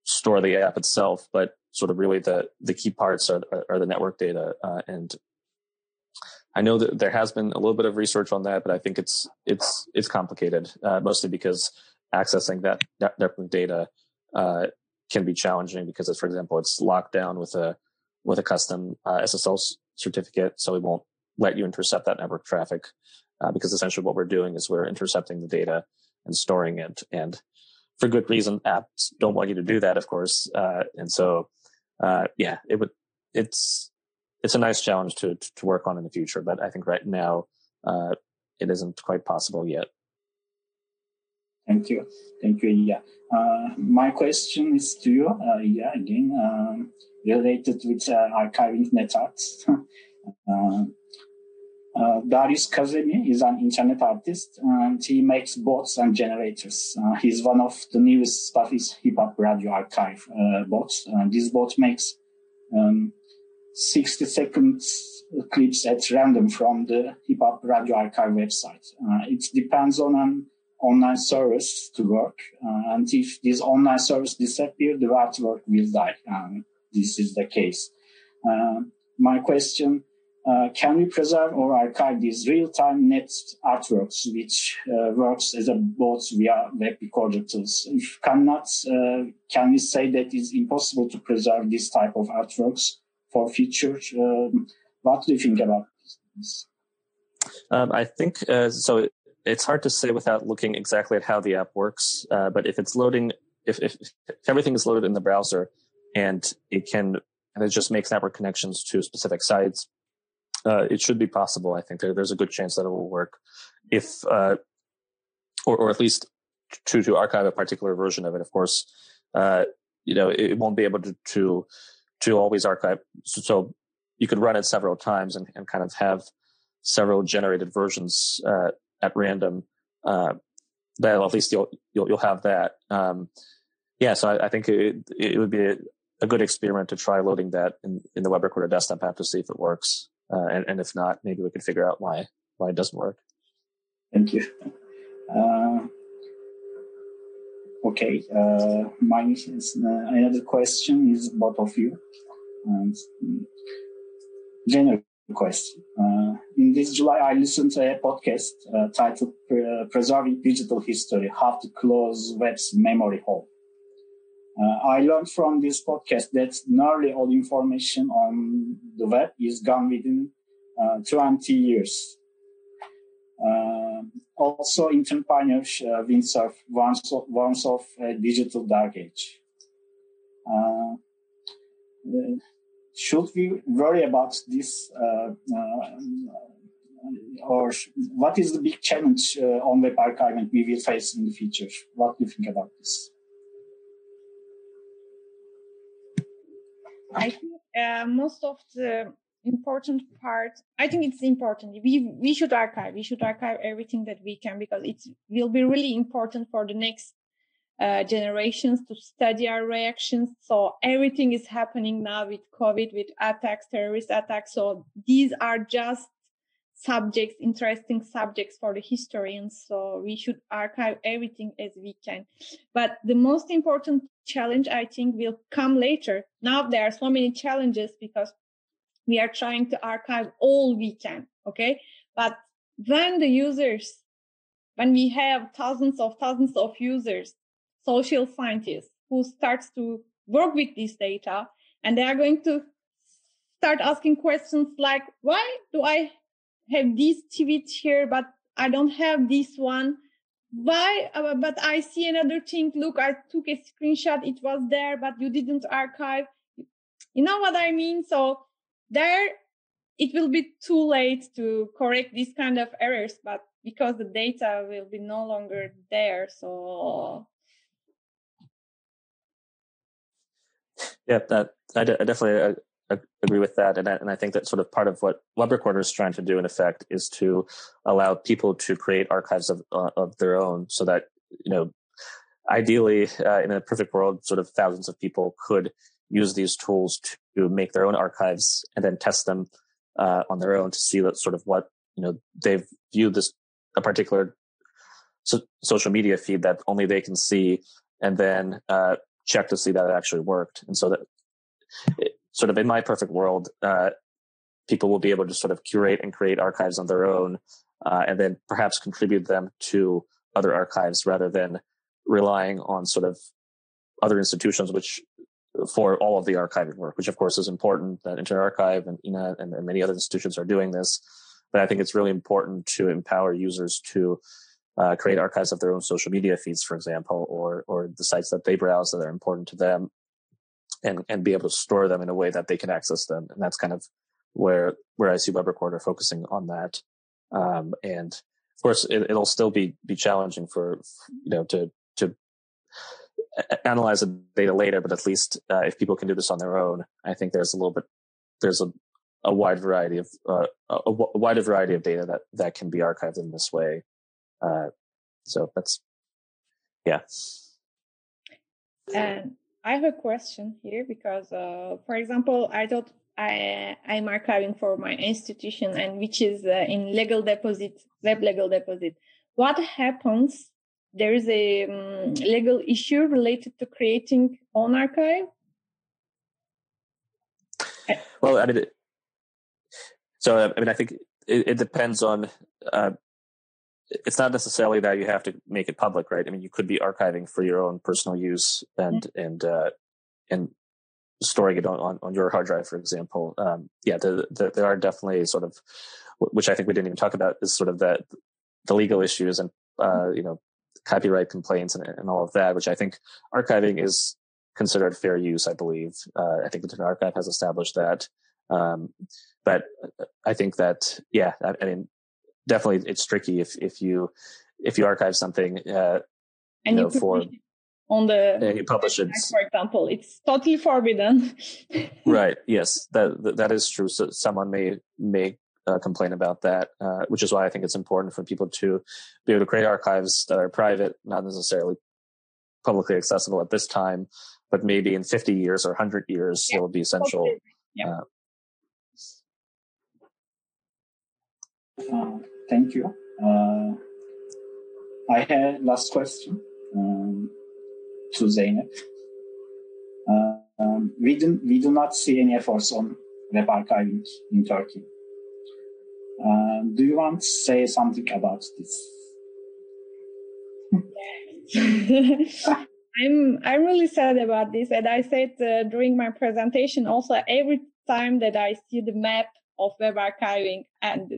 store the app itself, but sort of really the the key parts are are the network data. Uh, and I know that there has been a little bit of research on that, but I think it's it's it's complicated, uh, mostly because accessing that network data uh, can be challenging because, for example, it's locked down with a with a custom uh, SSL certificate, so we won't let you intercept that network traffic uh, because essentially what we're doing is we're intercepting the data and storing it, and for good reason, apps don't want you to do that, of course, uh, and so uh, yeah, it would it's it's a nice challenge to to work on in the future, but I think right now uh, it isn't quite possible yet. Thank you. Thank you, Yeah. Uh, my question is to you, uh, yeah, again, um, related with uh, archiving methods. (laughs) uh, uh, Darius Kazemi is an internet artist and he makes bots and generators. Uh, he's one of the newest stuff is Hip Hop Radio Archive bots. this bot makes um, 60 seconds clips at random from the Hip Hop Radio Archive website. it depends on an online service to work. Uh, and if this online service disappear, the artwork will die. Um, this is the case. Uh, my question, uh, can we preserve or archive these real-time net artworks, which uh, works as a both via web recorder tools? If cannot, uh, can we say that it's impossible to preserve this type of artworks for future? Um, what do you think about this? Um, I think uh, so. It's hard to say without looking exactly at how the app works. Uh, but if it's loading, if, if, if everything is loaded in the browser, and it can and it just makes network connections to specific sites uh, it should be possible. I think there, there's a good chance that it will work if, uh, or, or at least to, to archive a particular version of it. Of course, uh, you know, it, won't be able to, to, to always archive. So, so, you could run it several times and, and kind of have several generated versions, uh, at random. Uh, that at least you'll, you'll, you'll have that. Um, yeah, so I, I think it, it would be a, a good experiment to try loading that in, in the Webrecorder desktop app to see if it works. Uh, and, and if not, maybe we can figure out why why it doesn't work. Thank you. Uh, okay, uh, my uh, another question is both of you. And general question. Uh, in this July, I listened to a podcast uh, titled "Preserving Digital History: How to Close Web's Memory Hole." Uh, I learned from this podcast that nearly all information on the web is gone within uh, 20 years. Uh, also, internet pioneers uh, Vint Cerf once of, once of a digital dark age. Uh, should we worry about this uh, or what is the big challenge on web archiving we will face in the future? What do you think about this? I think uh, most of the important part, I think it's important. We we should archive. We should archive everything that we can because it will be really important for the next uh, generations to study our reactions. So everything is happening now with COVID, with attacks, terrorist attacks. So these are just subjects, interesting subjects for the historians. So we should archive everything as we can. But the most important challenge, I think, will come later. Now there are so many challenges because we are trying to archive all we can. Okay. But when the users, when we have thousands of thousands of users, social scientists who starts to work with this data and they are going to start asking questions like, why do I have this tweet here, but I don't have this one. Why? Uh, but I see another thing. Look, I took a screenshot. It was there, but you didn't archive. You know what I mean? So there, it will be too late to correct these kind of errors, but because the data will be no longer there. So yeah, that I, d- I definitely uh, agree with that. And I, and I think that sort of part of what Webrecorder is trying to do, in effect, is to allow people to create archives of, uh, of their own so that, you know, ideally, uh, in a perfect world, sort of thousands of people could use these tools to make their own archives and then test them uh, on their own to see that sort of what, you know, they've viewed this, a particular so, social media feed that only they can see and then uh, check to see that it actually worked. And so that it, sort of in my perfect world, uh, people will be able to sort of curate and create archives on their own, uh, and then perhaps contribute them to other archives rather than relying on sort of other institutions, which for all of the archiving work, which of course is important that Internet Archive and INA and, and many other institutions are doing this. But I think it's really important to empower users to uh, create archives of their own social media feeds, for example, or or the sites that they browse that are important to them, and and be able to store them in a way that they can access them. And that's kind of where where I see Webrecorder focusing on that. Um, and of course, it, will still be be challenging for you know to to analyze the data later. But at least uh, if people can do this on their own, I think there's a little bit there's a a wide variety of uh, a, a, wider variety of data that that can be archived in this way. Uh, so that's yeah. And I have a question here because, uh, for example, I thought I I'm archiving for my institution and which is uh, in legal deposit, web legal deposit. What happens? There is a um, legal issue related to creating own archive. Well, I mean, so I mean, I think it, it depends on. Uh, it's not necessarily that you have to make it public, right? I mean, you could be archiving for your own personal use and mm-hmm. and uh, and storing it on, on, on your hard drive, for example. Um, yeah, the, the, there are definitely sort of, which I think we didn't even talk about, is sort of the the legal issues and uh, you know copyright complaints and, and all of that, which I think archiving is considered fair use. I believe. Uh, I think the Internet Archive has established that. Um, but I think that yeah, I, I, mean, definitely it's tricky if if you if you archive something. Uh, and you, know, you for on the you publish it for example it's totally forbidden (laughs) right yes that that is true so someone may may uh, complain about that uh, which is why i think it's important for people to be able to create archives that are private not necessarily publicly accessible at this time but maybe in 50 years or 100 years yeah. it will be essential yeah. Uh, uh, thank you uh, i had last question um, to Zeynep. Uh, um, we, do, we do not see any efforts on web archiving in Turkey. Uh, do you want to say something about this? (laughs) I'm I'm really sad about this, and I said uh, during my presentation also every time that I see the map of web archiving and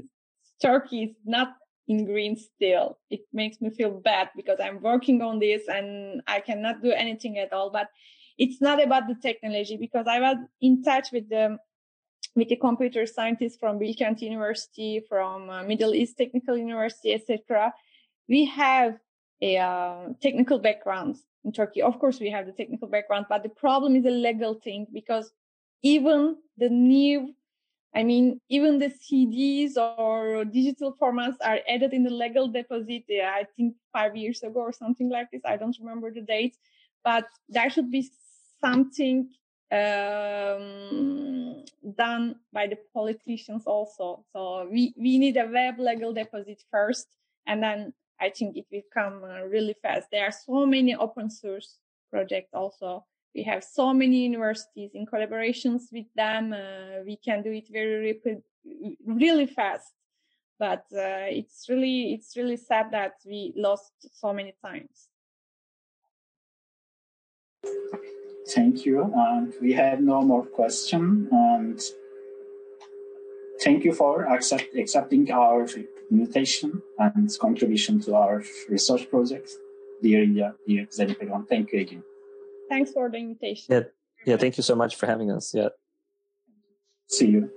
Turkey is not in green still. It makes me feel bad because I'm working on this and I cannot do anything at all. But it's not about the technology because I was in touch with the with the computer scientists from Bilkent University, from uh, Middle East Technical University, etc. We have a uh, technical background in Turkey. Of course, we have the technical background, but the problem is a legal thing because even the new I mean, even the CDs or digital formats are added in the legal deposit, I think five years ago or something like this. I don't remember the date, but there should be something um, done by the politicians also. So we, we need a web legal deposit first, and then I think it will come uh, really fast. There are so many open source projects also we have so many universities in collaborations with them. Uh, we can do it very really fast. But uh, it's really it's really sad that we lost so many times. Thank you. And we have no more question. And thank you for accept, accepting our invitation and contribution to our research project. Dear Ilya, dear thank you again. Thanks for the invitation. Yeah, yeah. Thank you so much for having us. Yeah. See you.